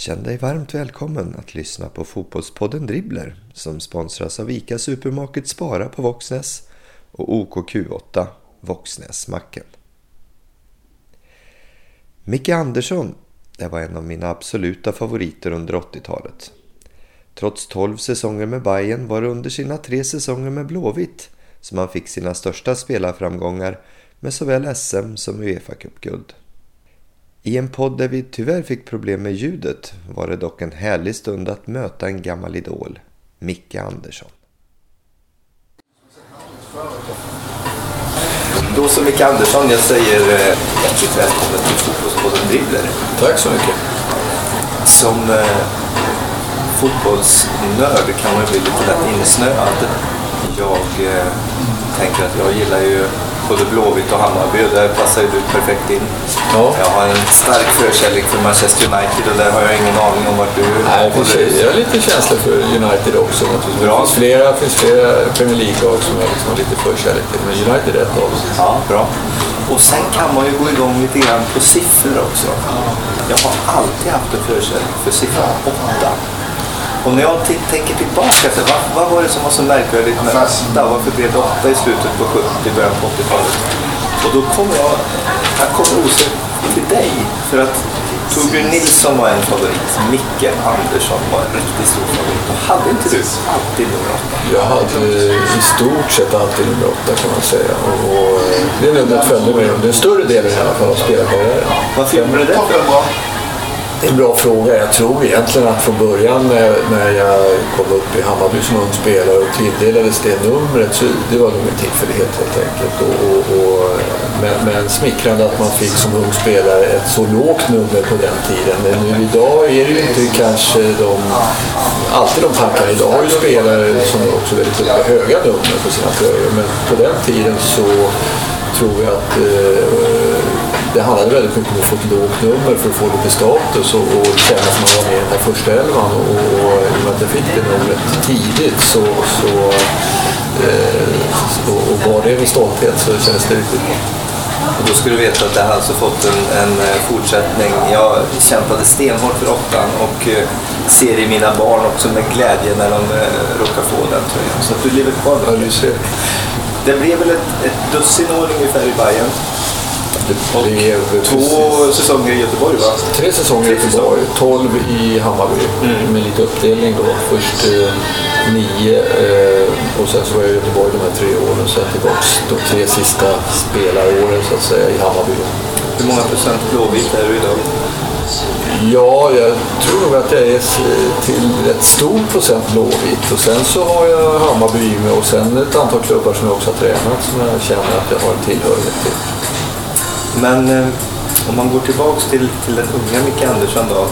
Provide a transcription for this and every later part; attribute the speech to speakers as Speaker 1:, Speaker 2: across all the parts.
Speaker 1: Känn dig varmt välkommen att lyssna på Fotbollspodden Dribbler som sponsras av ICA Supermarket Spara på Våxnäs och OKQ8 Våxnäsmacken. Micke Andersson, det var en av mina absoluta favoriter under 80-talet. Trots 12 säsonger med Bayern var det under sina tre säsonger med Blåvitt som han fick sina största spelarframgångar med såväl SM som Uefa-cupguld. I en podd där vi tyvärr fick problem med ljudet var det dock en härlig stund att möta en gammal idol, Micke Andersson. Då så Micke Andersson, jag säger eh, hjärtligt välkommen till Fotbollspodden Dribbler.
Speaker 2: Tack så mycket.
Speaker 1: Som eh, fotbollsnörd kan man bli lite lätt insnöad. Jag eh, tänker att jag gillar ju både Blåvitt och Hammarby och där passar ju du perfekt in.
Speaker 2: Ja.
Speaker 1: Jag har en stark förkärlek för Manchester United och där har jag ingen aning om vart du...
Speaker 2: Nej, det finns, jag har lite känsla för United också.
Speaker 1: Bra.
Speaker 2: Det finns flera, finns flera Premier League-lag som jag liksom har lite förkärlek till. Men United är ett av dem.
Speaker 1: Ja, bra. Och sen kan man ju gå igång lite grann på siffror också. Jag har alltid haft en förkärlek för siffran 8. Och när jag tänker tillbaka, så vad, vad var det som var så märkvärdigt med 8? Varför blev det 8 i slutet på 70, början på 80-talet? Och då kommer jag, jag kommer osökt till dig. För att Torbjörn Nilsson var en favorit. Micke Andersson var en riktigt stor favorit. Och hade inte du alltid nummer 8?
Speaker 2: Jag hade i stort sett alltid nummer åtta kan man säga. Och, och eh, det numret följde mig under en större delen i alla fall av spelarkarriären.
Speaker 1: Varför gjorde du det?
Speaker 2: Det är en bra fråga. Jag tror egentligen att från början eh, när jag, kom upp i Hammarby som ung spelare och tilldelades det numret så det var nog en tillfällighet helt enkelt. Och, och, och, men, men smickrande att man fick som ung spelare ett så lågt nummer på den tiden. Men nu idag är det ju inte kanske de, alltid de tankarna. Idag har ju spelare som också väldigt höga nummer på sina tröjor. Men på den tiden så tror jag att eh, det handlade väldigt mycket om att få ett lågt nummer för att få lite status och, och känna att man var med i den här första elvan. Och, och i och med att jag fick det numret tidigt så, så, eh, och, och var det med stolthet så kändes det riktigt bra.
Speaker 1: Och då ska du veta att det har alltså fått en, en eh, fortsättning. Jag kämpade stenhårt för åttan och eh, ser i mina barn också med glädje när de eh, råkar få den tröjan. Så att du lever kvar.
Speaker 2: Ja, du ser.
Speaker 1: Det blev väl ett, ett dussin år ungefär i Bayern.
Speaker 2: Det blev
Speaker 1: Två säsonger i Göteborg va?
Speaker 2: Tre säsonger i Göteborg, 12 i Hammarby med lite uppdelning då. Först eh, nio eh, och sen så var jag i Göteborg de här tre åren. Sen tillbaks de tre sista spelaråren så att säga i Hammarby.
Speaker 1: Hur många procent blåvitt är du idag?
Speaker 2: Ja, jag tror nog att jag är till ett stort procent blåvitt. Och sen så har jag Hammarby mig och sen ett antal klubbar som jag också har tränat som jag känner att jag har en tillhörighet till.
Speaker 1: Men eh, om man går tillbaks till, till den unga Micke Andersson då.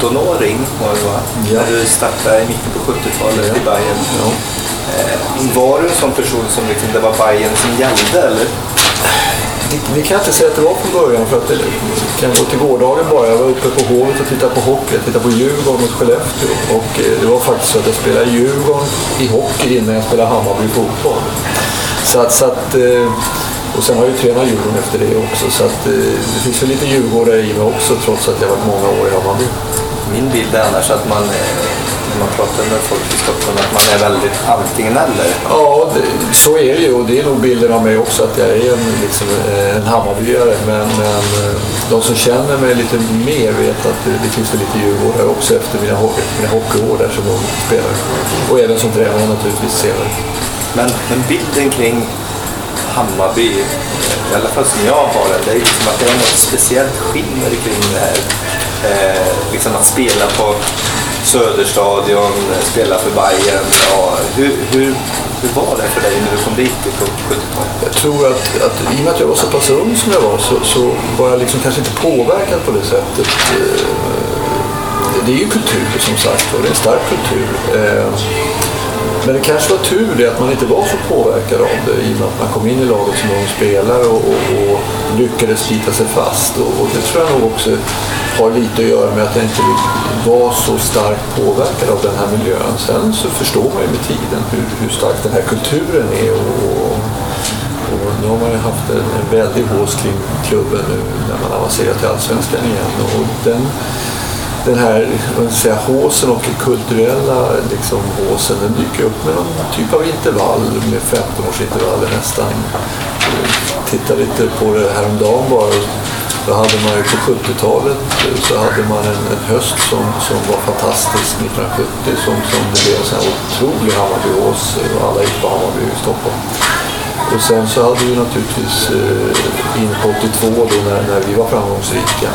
Speaker 1: 17-åring var du va?
Speaker 2: Ja.
Speaker 1: När du startade i mitten på 70-talet
Speaker 2: Ja.
Speaker 1: i Bayern.
Speaker 2: Ja.
Speaker 1: Eh, var du en sån person som liksom, det var Bayern som gällde eller?
Speaker 2: Det kan inte säga att det var från början för att det kan gå till gårdagen bara. Jag var uppe på Hovet och tittade på hockey. Jag tittade på Djurgården mot Skellefteå. Och eh, det var faktiskt så att jag spelade Djurgården i hockey innan jag spelade Hammarby fotboll. Så att, så att, och sen har jag ju tränat Djurgården efter det också. Så att, eh, det finns väl lite Djurgårdare i mig också trots att jag varit många år i Hammarby.
Speaker 1: Min bild är annars att man, eh, när man pratar med folk i Stockholm, att man är väldigt antingen eller.
Speaker 2: Ja, det, så är det ju och det är nog bilden av mig också att jag är en, liksom, eh, en Hammarbyare. Men, men de som känner mig lite mer vet att det, det finns lite Djurgårdare också efter mina, mina hockeyår där som ung spelare. Och även som tränare naturligtvis senare.
Speaker 1: Men, men bilden kring Hammarby, i alla fall som jag har det, det är liksom att det är något speciellt skimmer kring det här. Eh, liksom att spela på Söderstadion, spela för Bayern. Ja, hur, hur, hur var det för dig när du kom dit på 70-talet?
Speaker 2: Jag tror att, att i och med att jag var så pass ung som jag var så, så var jag liksom kanske inte påverkad på det sättet. Eh, det är ju kultur som sagt och det är en stark kultur. Eh, men det kanske var tur det att man inte var så påverkad av det i och med att man kom in i laget som ung spelare och, och, och lyckades slita sig fast. Och, och det tror jag nog också har lite att göra med att jag inte var så starkt påverkad av den här miljön. Sen så förstår man ju med tiden hur, hur stark den här kulturen är. Och, och, och nu har man ju haft en, en väldig hås kring klubben nu när man avancerat till Allsvenskan igen. Och den, den här säga, håsen och kulturella liksom, håsen den dyker upp med någon typ av intervall med 15 års intervaller nästan. Titta lite på det häromdagen bara. Då hade man ju på 70-talet så hade man en, en höst som, som var fantastisk 1970 som, som det blev en sån här otrolig Hammarbyås och alla gick på Hammarby i Stockholm. Och sen så hade vi naturligtvis eh, in på 82 då när, när vi var framgångsrika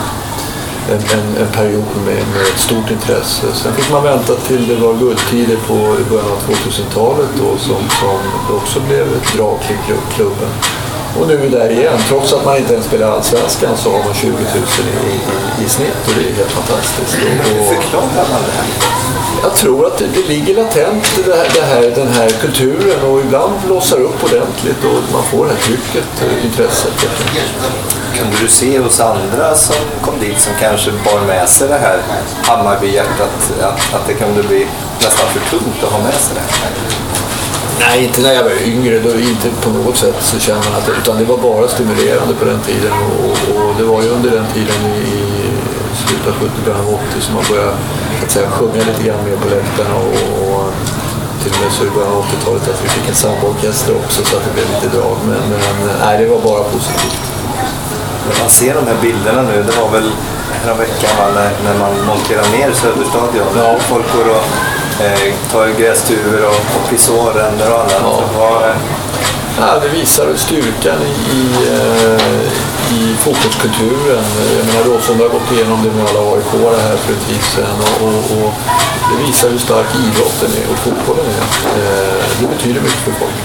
Speaker 2: en, en, en period med, med ett stort intresse. Sen fick man vänta till det var guldtider på början av 2000-talet då som, som också blev ett drag kring klubben. Och nu är vi där igen. Trots att man inte ens spelar Allsvenskan så har man 20 000 i, i, i snitt och det är helt fantastiskt.
Speaker 1: Hur förklarar man det här?
Speaker 2: Jag tror att det, det ligger latent det här, det här, den här kulturen och ibland blossar upp ordentligt och man får det här trycket, intresset.
Speaker 1: Kunde du se hos andra som kom dit som kanske bar med sig det här Hammarbyhjärtat att, att det kunde bli nästan för tungt att ha med sig det?
Speaker 2: Nej, inte när jag var yngre. Då inte på något sätt så känner man att det, utan det var bara stimulerande på den tiden. Och, och det var ju under den tiden i, i slutet av 70 början av 80 som man började att säga, sjunga lite grann mer på läktarna. Och, och till och med så i början av 80-talet att vi fick en sambaorkester också så att det blev lite drag. Men, men nej, det var bara positivt.
Speaker 1: Man ser de här bilderna nu, det var väl häromveckan när, när man monterar ner Söderstadion. Ja. Folk går och eh, tar grästuvor och, och pissoaränder och annat. Ja. Var,
Speaker 2: Ja, det visar styrkan i, eh, i fotbollskulturen. Jag menar Råsunda har gått igenom det med alla aik här för en tid sedan och, och, och, det visar hur stark idrotten är och fotbollen är. Eh, det betyder mycket för folk.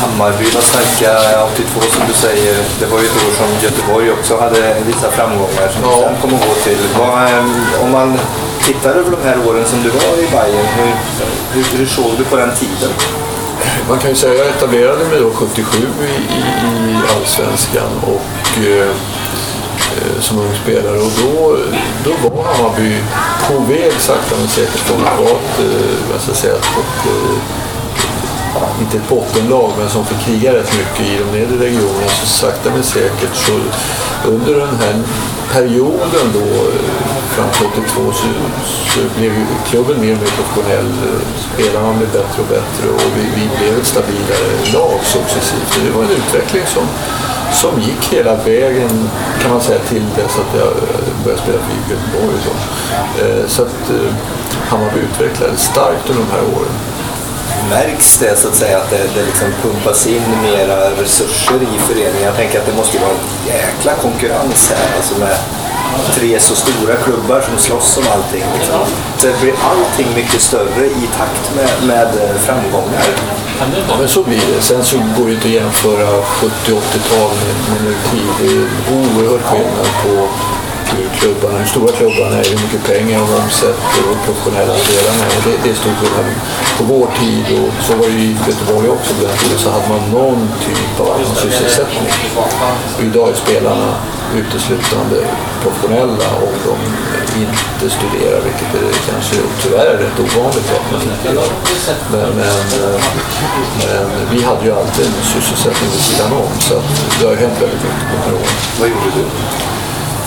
Speaker 1: Hammarby var starka 82 som du säger. Det var ju ett år som Göteborg också hade vissa framgångar som ja. sen kommer gå till. Vad, eh, om man tittar över de här åren som du var i Bayern, hur, hur, hur såg du på den tiden?
Speaker 2: man kan ju säga att jag etablerade mig då 77 i, i Allsvenskan och eh, eh, som ung spelare och då, då var Hammarby på väg sakta men säkert från att vara ett, eh, ska säga, ett, inte ett bottenlag men som fick kriga rätt mycket i de nedre regionerna så sakta men säkert så under den här perioden då eh, fram till 82 så, så blev klubben mer och mer professionell. Spelarna blev bättre och bättre och vi, vi blev ett stabilare lag successivt. Det var en utveckling som, som gick hela vägen kan man säga till dess att jag eh, började spela för Göteborg. Så, eh, så att Hammarby utvecklades starkt under de här åren
Speaker 1: märks det så att säga att det, det liksom pumpas in mera resurser i föreningen? Jag tänker att det måste vara en jäkla konkurrens här alltså med tre så stora klubbar som slåss om allting. Liksom. Så det blir allting mycket större i takt med, med framgångar.
Speaker 2: Ja, men så blir det. Sen så går det inte att jämföra 70 80-tal med, med nu. Det är oerhört skillnad på klubbarna, hur stora klubbarna är, hur mycket pengar de omsätter och professionella delarna är. Det, det är stor skillnad. På vår tid, och så var det ju i Göteborg också på den tiden, så hade man någon typ av annan sysselsättning. Idag är spelarna uteslutande professionella och de inte studerar, vilket är kanske tyvärr är rätt ovanligt att man inte gör. Men, men, men, vi hade ju alltid en sysselsättning vid sidan om så det har ju hänt väldigt mycket på de här åren.
Speaker 1: Vad gjorde du?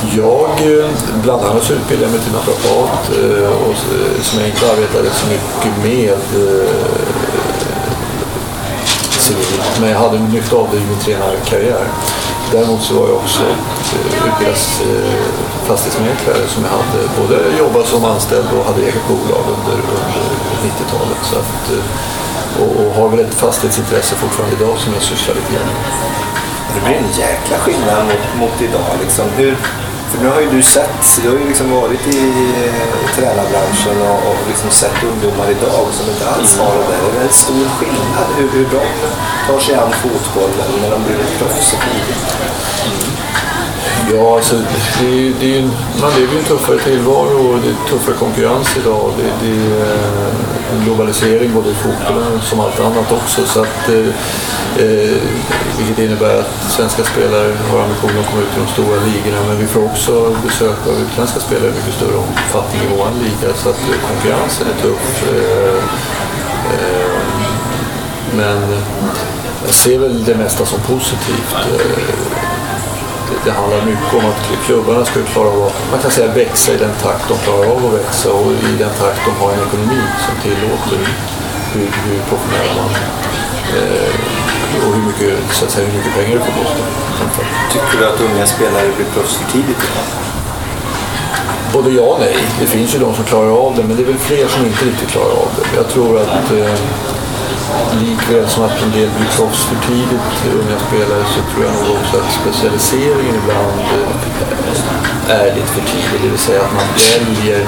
Speaker 2: Jag, bland annat så utbildade jag mig till naprapat och, eh, som jag inte arbetade så mycket med eh, civilt. Men jag hade nytta av det i min tränarkarriär. Däremot så var jag också eh, utbildad fastighetsmäklare som jag hade både jobbat som anställd och hade eget bolag under, under 90-talet. Så att, och, och har väl ett fastighetsintresse fortfarande idag som jag sysslar lite grann med.
Speaker 1: Det blir en jäkla skillnad mot, mot idag. Liksom. Hur, för nu har ju du sett, du har ju liksom varit i, i tränarbranschen och, och liksom sett ungdomar idag som inte alls har det där. Det är en stor skillnad hur, hur de tar sig an fotbollen när de blir proffs och mm.
Speaker 2: Ja, alltså, det, det är, man lever ju en tuffare tillvaro och det är tuffare konkurrens idag. Det, det är en globalisering både i fotbollen som allt annat också. Så att, eh, eh, vilket innebär att svenska spelare har ambitionen att komma ut i de stora ligorna men vi får också besök av utländska spelare i mycket större omfattning i vår liga. Så att eh, konkurrensen är tuff. Eh, eh, men jag ser väl det mesta som positivt. Eh, det handlar mycket om att klubbarna ska klara av att man kan säga, växa i den takt de klarar av att växa och i den takt de har en ekonomi som tillåter hur, hur professionella man eh, och hur mycket, så att säga, hur mycket pengar du får kosta.
Speaker 1: Tycker du att unga spelare blir proffs för tidigt idag?
Speaker 2: Både ja och nej. Det finns ju de som klarar av det, men det är väl fler som inte riktigt klarar av det. Jag tror att eh, likväl som att en del blir proffs för tidigt, unga spelare, så tror jag nog också att specialiseringen ibland eh, är lite för tidig. Det vill säga att man väljer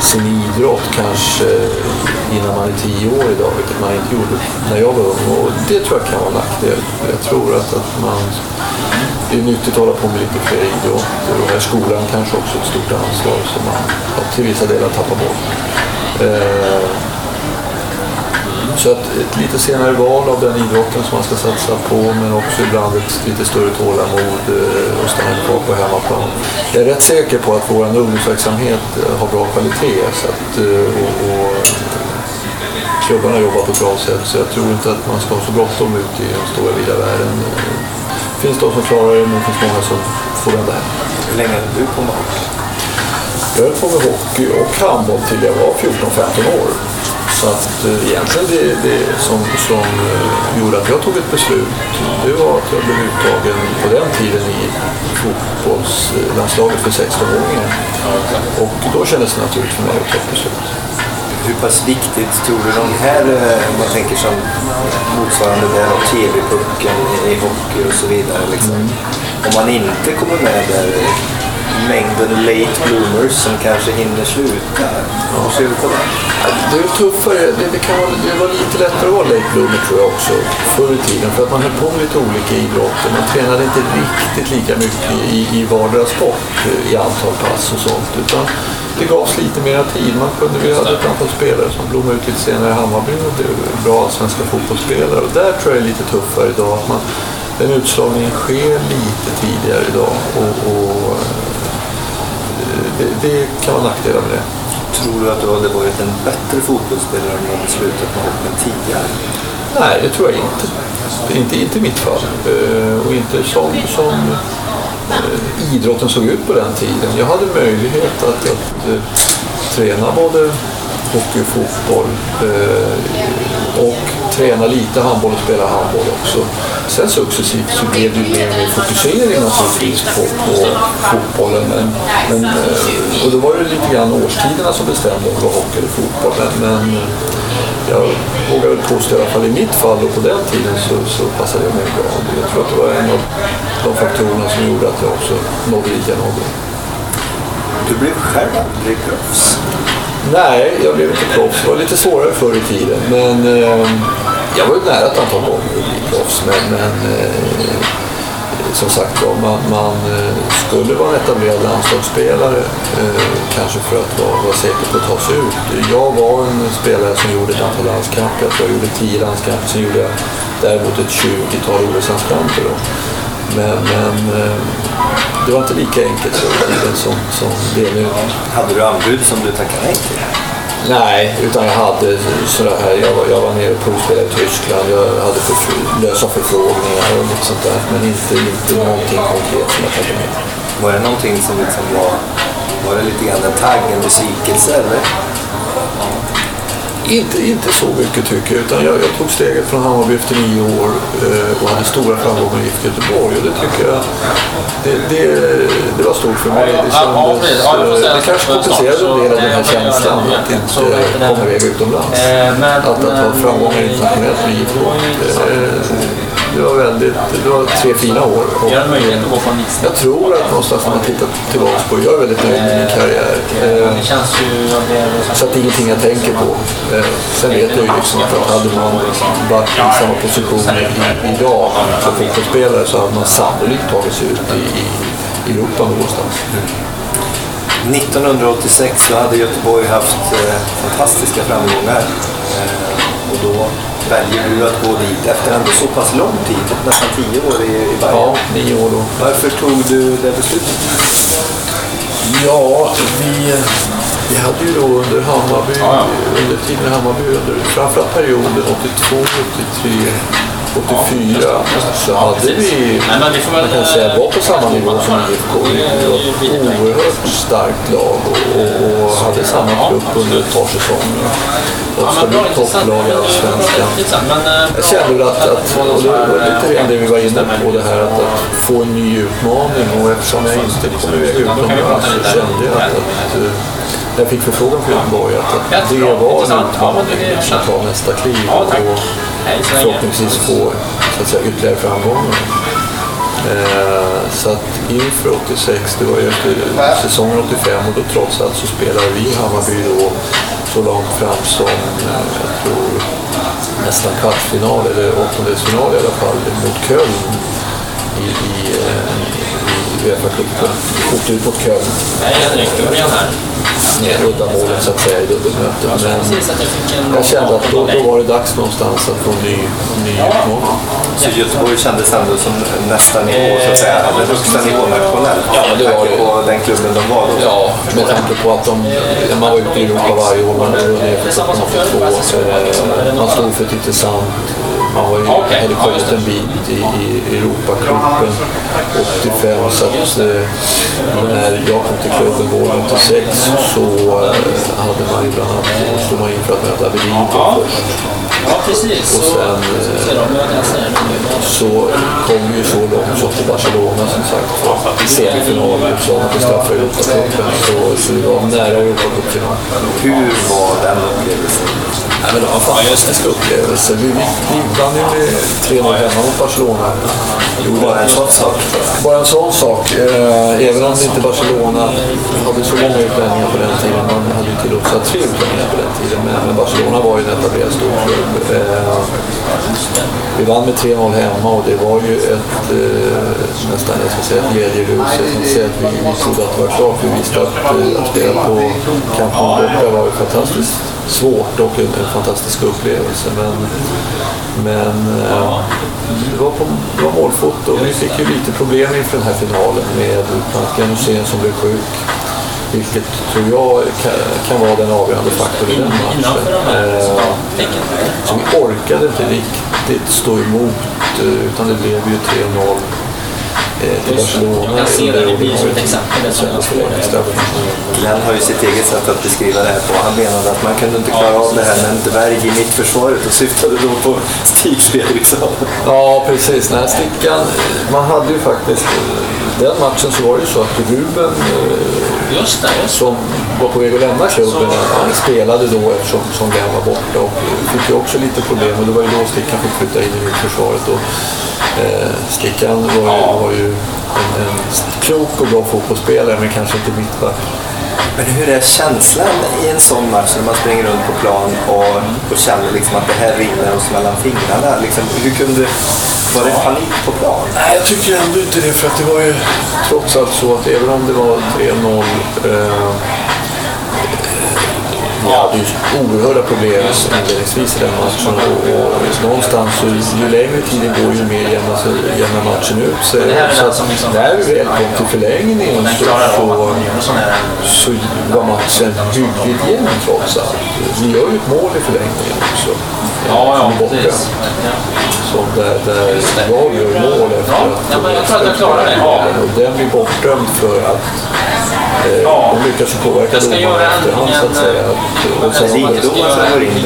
Speaker 2: sin idrott kanske innan man är tio år idag, vilket man inte gjorde när jag var ung. Och det tror jag kan vara en nackdel. Jag tror att, att man, det är nyttigt att hålla på med lite fler idrotter och här skolan kanske också ett stort ansvar som man till vissa delar tappar bort. Eh, så att ett lite senare val av den idrotten som man ska satsa på men också ibland ett lite större tålamod eh, och stanna kvar på hemmaplan. Jag är rätt säker på att vår ungdomsverksamhet eh, har bra kvalitet så att, eh, och, och klubbarna jobbar på ett bra sätt så jag tror inte att man ska ha så bråttom ut i den stora vida världen. Det finns de som klarar det men det finns många som får vända hem.
Speaker 1: Hur länge har du på med hockey?
Speaker 2: Jag höll på med hockey och handboll till jag var 14-15 år. Så att eh, egentligen det, det som, som eh, gjorde att jag tog ett beslut, det var att jag blev uttagen på den tiden i fotbollslandslaget för 16-åringar. Och då kändes det naturligt för mig att ta ett beslut.
Speaker 1: Hur pass viktigt tror du de här, eh, om man tänker som motsvarande där av TV-pucken i hockey och så vidare. Liksom. Om man inte kommer med där, mängden late bloomers som kanske hinner sluta. Hur ser du på det?
Speaker 2: Det är tuffare, det, det, kan vara, det var lite lättare att vara late bloomer tror jag också förr i tiden. För att man höll på med lite olika idrotter. Man tränade inte riktigt lika mycket i, i vardera sport eh, i antal pass och sånt. Utan det gavs lite mer tid. Man kunde, vi hade ett antal spelare som blommade ut lite senare i Hammarby och blev bra svenska fotbollsspelare. Och där tror jag det är lite tuffare idag. Att man, den utslagningen sker lite tidigare idag. Och, och det, det kan vara nackdelar med det.
Speaker 1: Tror du att du hade varit en bättre fotbollsspelare om du hade slutat med hockeyn tidigare?
Speaker 2: Nej, det tror jag inte. Inte, inte i mitt fall. Eh, och inte som, som eh, idrotten såg ut på den tiden. Jag hade möjlighet att, att eh, träna både hockey och fotboll och träna lite handboll och spela handboll också. Sen successivt så blev det mer och mer fokusering naturligtvis på, på fotbollen. Men, men, eh, och då var det lite grann årstiderna som bestämde om det var hockey eller fotboll. Men, men eh, jag vågar väl påstå, i alla fall i mitt fall och på den tiden så, så passade jag mig bra. Jag tror att det var en av de faktorerna som gjorde att jag också nådde jag nådde.
Speaker 1: Du blev själv aldrig proffs.
Speaker 2: Nej, jag blev inte proffs. Det var lite svårare förr i tiden. Men eh, jag var ju nära ett antal gånger att bli proffs. Men, men eh, som sagt var, man, man eh, skulle vara en etablerad landslagsspelare. Eh, kanske för att vara, vara säker på att ta sig ut. Jag var en spelare som gjorde ett antal landskamper. Jag tror jag gjorde tio landskamper. Sen gjorde jag däremot ett 20-tal OS-landskamper. Men, men eh, det var inte lika enkelt så som, som det är nu.
Speaker 1: Hade du anbud som du tackade nej till?
Speaker 2: Nej, utan jag hade sådär här, jag var, jag var nere och provspelade i Tyskland, jag hade för, lösa förfrågningar och lite sånt där. Men inte, inte någonting konkret som jag tänkte med.
Speaker 1: Var det någonting som liksom var, var det lite grann en tagg, en besvikelse eller?
Speaker 2: Inte, inte så mycket tycker jag, utan jag, jag tog steget från Hammarby efter nio år eh, och hade stora framgångar i Göteborg och det tycker jag, det, det, det var stort för mig. Det, kändes, eh, det kanske kompenserade en del av den här känslan att inte komma iväg utomlands. Att, att ha framgångar internationellt med idrott. Eh, det var väldigt, det var tre fina år. Och jag tror att någonstans när man tittar tillbaka på, jag är väldigt nöjd med min karriär. Så att det är ingenting jag tänker på. Sen vet jag ju liksom att hade man varit i samma position idag som fotbollsspelare så hade man sannolikt tagit sig ut i, i Europa någonstans.
Speaker 1: 1986 så hade Göteborg haft eh, fantastiska framgångar. Och då väljer du att gå dit efter ändå så pass lång tid, nästan tio år i, i Bayern.
Speaker 2: Ja, nio år då.
Speaker 1: Varför tog du det beslutet?
Speaker 2: Ja, vi, vi hade ju då under Hammarby, under tiden i Hammarby, under framförallt perioden 82, 83, 84 så hade vi, man kan säga, var på samma nivå som
Speaker 3: eh,
Speaker 2: IFK. Vi var ett oerhört starkt lag och, och, hade samma trupp under ett par säsonger.
Speaker 3: Bra, intressant.
Speaker 2: topplag i Allsvenskan.
Speaker 3: eh,
Speaker 2: Jag kände väl att, att och det var lite grann det vi var inne på, det här att, att få en ny utmaning. Och eftersom jag inte kom iväg utomlands så kände jag att, att eh, jag fick förfrågan från Göteborg att, att det var en utmaning att ta nästa kliv. Och
Speaker 3: Hej så länge.
Speaker 2: förhoppningsvis få så att säga, ytterligare framgångar. Eh, så att inför 86, det var ju efter säsongen 85 och då trots allt så spelade vi i Hammarby då så långt fram som eh, jag tror nästan kvartsfinal eller åttondelsfinal i alla fall mot Köln i, i, 3.40. Åkte ut mot kön.
Speaker 3: Nej, Henrik, du var här.
Speaker 2: Udda målet så att säga i dubbelmötet. Men
Speaker 3: jag
Speaker 2: kände att då, då var det dags någonstans att få en ny, en ny utmaning.
Speaker 1: Så Göteborg kändes ändå som nästa nivå, så att säga, eller högsta nivå nationellt?
Speaker 2: Ja, det var det.
Speaker 1: på den klubben de var då?
Speaker 2: Ja, med tanke på att de, man var ute i Europa varje år, man låg ner för 1782, eh, man stod för ett intressant man var ju, kommit
Speaker 3: det.
Speaker 2: en bit i, i Europacupen 85 så att eh, när jag kom till klubben våren 86 så eh, hade man ju bland annat, stod man in för att möta Aberdeen först.
Speaker 3: Ja, precis.
Speaker 2: Och sen,
Speaker 3: så, så
Speaker 2: så kom vi ju så långt som till Barcelona som sagt. I semifinal i utslaget på straffar i Europacupen. Så, så det var nära Europacupfinal.
Speaker 1: Hur var den upplevelsen?
Speaker 2: Nej, men det var en fantastisk upplevelse. Vi, vi, vi vann ju med 3-0 hemma mot Barcelona.
Speaker 1: Bara en sån sak.
Speaker 2: Bara en sån sak. Eh, även om inte Barcelona hade så många utlänningar på den tiden. Man hade ju tillåtelse att tre utlänningar på den tiden. Men, men Barcelona var ju en etablerad storklubb. Vi vann med 3-0 hemma och det var ju ett eh, nästan jag ska säga, ett glädjerus. Jag ska säga att vi, vi trodde att det var klart. Vi visste att, eh, att spela på Camp Nou borta var ju fantastiskt svårt och en, en fantastisk upplevelse. Men, men eh, det, var på, det var målfoto och vi fick ju lite problem inför den här finalen med bland annat som blev sjuk. Vilket tror jag kan, vara den avgörande faktorn i den matchen.
Speaker 3: Här
Speaker 2: Eh, så vi orkade inte riktigt stå emot eh, utan det blev ju 3-0 eh, till Barcelona.
Speaker 3: Jag kan se det i bild som ett exempel. Det det.
Speaker 1: Glenn har ju sitt eget sätt att beskriva det här på. Han menade att man kunde inte klara av det här med en dvärg i mittförsvaret och syftade då på Stig Fredriksson.
Speaker 2: Ja, precis. Nej, stickan, man hade ju faktiskt, den matchen så var det ju så att Ruben
Speaker 3: Just det, just
Speaker 2: som var på väg att lämna klubben, han spelade då eftersom som Glenn var borta och fick ju också lite problem och det var ju då Stickan fick flytta in i mittförsvaret. Och, eh, Stickan var ju, var ju en, en klok och bra fotbollsspelare men kanske inte mittback.
Speaker 1: Men hur är känslan i en sån match när man springer runt på plan och, och känner liksom att det här rinner oss mellan fingrarna? Liksom, hur kunde, var det panik på plan?
Speaker 2: Nej, jag tycker ändå inte det. För att det var ju trots allt så att även om det var 3-0 eh, vi hade ju oerhörda problem inledningsvis i den matchen och, och någonstans så ju längre tiden går ju mer jämnar, matchen ut sig.
Speaker 3: Det här är
Speaker 2: Så när vi väl kom till förlängningen så, så, så var matchen hyggligt jämn trots allt. Vi gör ju ett mål i förlängningen också.
Speaker 3: Ja, ja,
Speaker 2: är
Speaker 3: precis.
Speaker 2: Som där, där jag gör mål efter
Speaker 3: Ja,
Speaker 2: att...
Speaker 3: ja, men jag tror att jag klarar det. Ja.
Speaker 2: Den blir bortdömd för att
Speaker 3: Ja.
Speaker 2: de lyckas påverka
Speaker 3: Jag
Speaker 2: domaren efterhand så att säga. Och sen,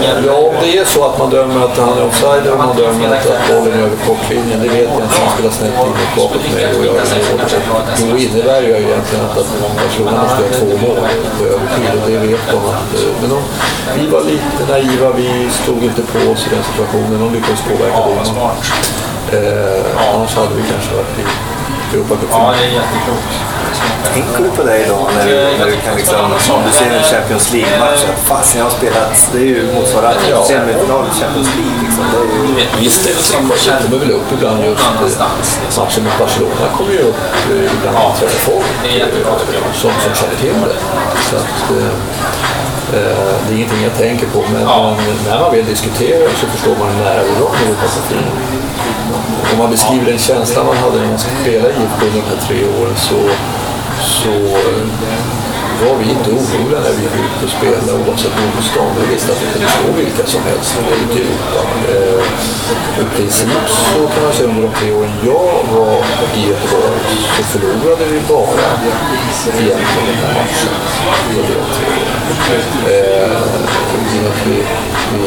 Speaker 1: är.
Speaker 2: Ja, om det är så att man dömer att han är offside eller man dömer att, att bollen är över kortlinjen, det vet jag inte. Han spelar snett in och bakåt med och gör mål. Då innebär det ju egentligen att, att Barcelona måste göra två mål på övertid och det vet de. Att, eh, men de, vi var lite naiva, vi stod inte på oss i den situationen. De lyckades påverka
Speaker 3: Ja,
Speaker 2: domaren. Eh, annars hade vi kanske varit i
Speaker 3: Ja,
Speaker 2: Europacupen.
Speaker 3: det är jätteklokt.
Speaker 1: Tänker du på det idag när du, när du kan liksom, om du ser en Champions League-match, att fasen jag har spelat, det är ju motsvarande
Speaker 2: Ja.
Speaker 1: semifinal i Champions League. Liksom. Det är ju,
Speaker 2: Visst, det det kommer väl upp ibland just eh,
Speaker 3: annanstans.
Speaker 2: Matchen mot Barcelona kommer ju upp eh, ibland
Speaker 3: Ja,
Speaker 2: ja, träffar folk som, som känner till det. Så att, eh, det är ingenting jag tänker på, men,
Speaker 3: Ja.
Speaker 2: när man väl diskuterar så förstår man hur nära vi var med Europacupen. Om man beskriver den känslan man hade när man spelade i IFK under de här tre åren så, så eh, var vi inte oroliga när vi gick ut och spelade oavsett motstånd. Vi visste att vi kunde slå vilka som helst när vi gick ut. Eh, I princip så kan man säga under de tre åren jag var i Göteborg så förlorade vi bara egentligen den här matchen. Eh, i att vi, vi,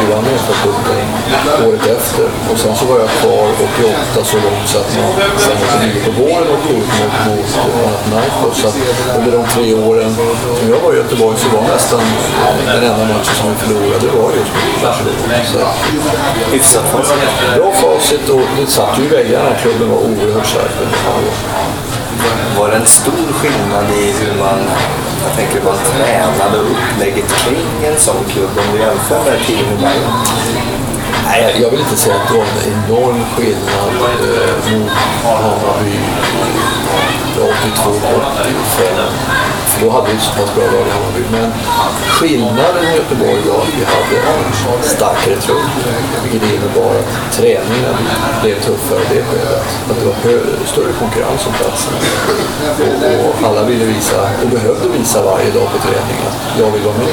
Speaker 2: vi vann Europacupen året efter och sen så var jag kvar 88 så långt så att man sen 89 på våren åkte ut mot, mot Panathinaikos. Så att under de tre åren som jag var i Göteborg så var nästan den enda matchen som vi förlorade det var just mot
Speaker 1: Hyfsat facit.
Speaker 2: bra facit och det satt ju i väggarna. Klubben var oerhört stark
Speaker 1: var det en stor skillnad i hur man, jag tänker på tränade upplägget kring en sån klubb om du jämför med Team Bayern?
Speaker 2: Nej, jag- jag vill inte säga att det var en enorm skillnad eh, mot Hammarby 82 85. För då hade vi så pass bra lag i Hammarby. Men skillnaden i Göteborg var att vi hade en starkare trupp. Vilket innebar att träningen blev tuffare i det skedet. Att det var hö- större konkurrens om platserna. Och, och alla ville visa, och behövde visa varje dag på träningen att jag vill vara med.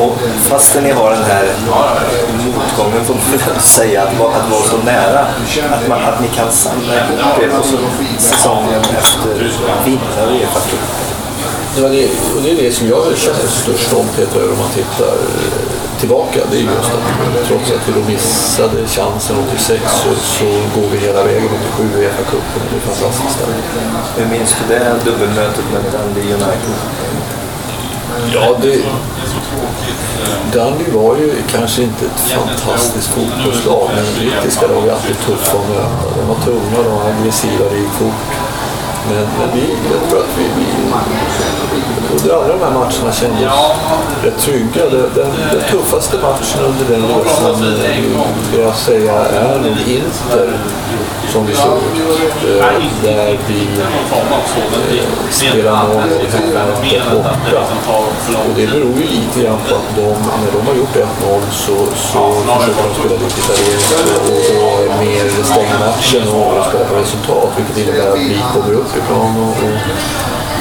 Speaker 1: Och fastän ni har den här motgången får man väl säga att, vara- att vara så nära, att, man, att ni kan samla ihop er så- säsongen efter vinna Uefa-cupen.
Speaker 2: Det, var det, och det är det som jag känner störst stolthet över om man tittar eh, tillbaka. Det är just att trots att vi då missade chansen 86 så, så går vi hela vägen 87 i Uefa-cupen. Det är fantastiskt.
Speaker 1: Hur minns du det dubbelmötet med Dundee United?
Speaker 2: Ja, det, Dundee var ju kanske inte ett fantastiskt fotbollslag, men brittiska lag är alltid tuffa att möta. De var tunga, de var aggressiva, det gick fort. Men, men vi, jag tror att vi, vi under alla de här matcherna kände oss rätt trygga. Den, den, den tuffaste matchen under den resan eh, vill jag säga är nog Inter som vi såg ut. Där vi eh, spelar noll och hemma borta. Och det beror ju lite grann på att de, när de har gjort 1-0 så, så försöker de spela lite italienskt och, och mer stänga matchen och skapa resultat. Vilket innebär att vi kommer uppifrån och,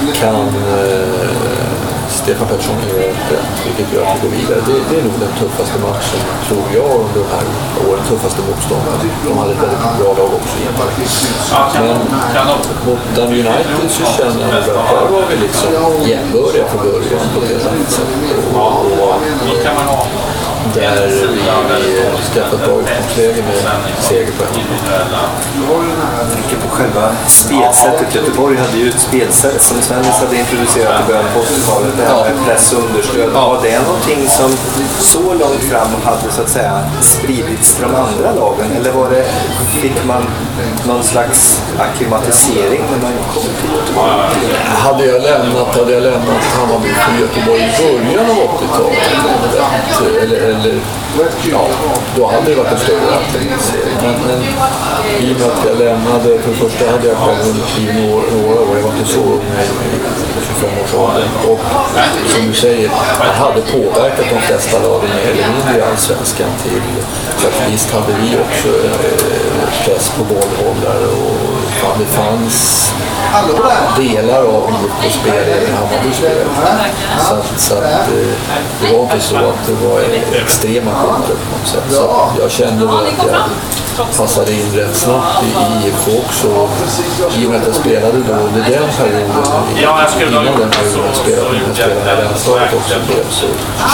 Speaker 2: och kan eh, Stefan Pettersson gör rätt, vilket gör att vi går vidare. Det, det är nog den tuffaste matchen, tror jag, under de här åren. Tuffaste motståndaren. De hade ett väldigt bra lag också egentligen. Men mot Dan United så känner jag att var vi liksom jämbördiga från början på ett helt annat sätt. Och, och där vi, ett bra utgångsläge med seger på hemmaplan.
Speaker 1: På själva spelsättet. Göteborg hade ju ett spelsätt som Svennis hade introducerat i början på 80-talet. Det här med press och understöd. Var det någonting som så långt fram hade så att säga spridits de andra lagen? Eller var det, fick man någon slags akklimatisering när man kom till Göteborg?
Speaker 2: Hade jag lämnat, hade jag lämnat Hammarby för Göteborg i början av 80-talet, eller, eller ja, då hade det varit en större aktivisering. Men, men i och med att jag lämnade, för det första hade jag själv under tio några, några år, jag var inte så ung när jag i 25-årsåldern. Och som du säger, det hade påverkat de flesta lagen mer eller mindre i Allsvenskan till, för att visst hade vi också eh, press på bollhållare och fan, det fanns delar av IFK spelare i Hammarby spelare. Så, att, så att, eh, det var inte så att det var extrema skillnader på något sätt. Så jag kände väl att passade in rätt snabbt i IFK också. I och med att jag spelade då under den perioden, innan den perioden jag spelade med de här spelarna i landslaget också blev så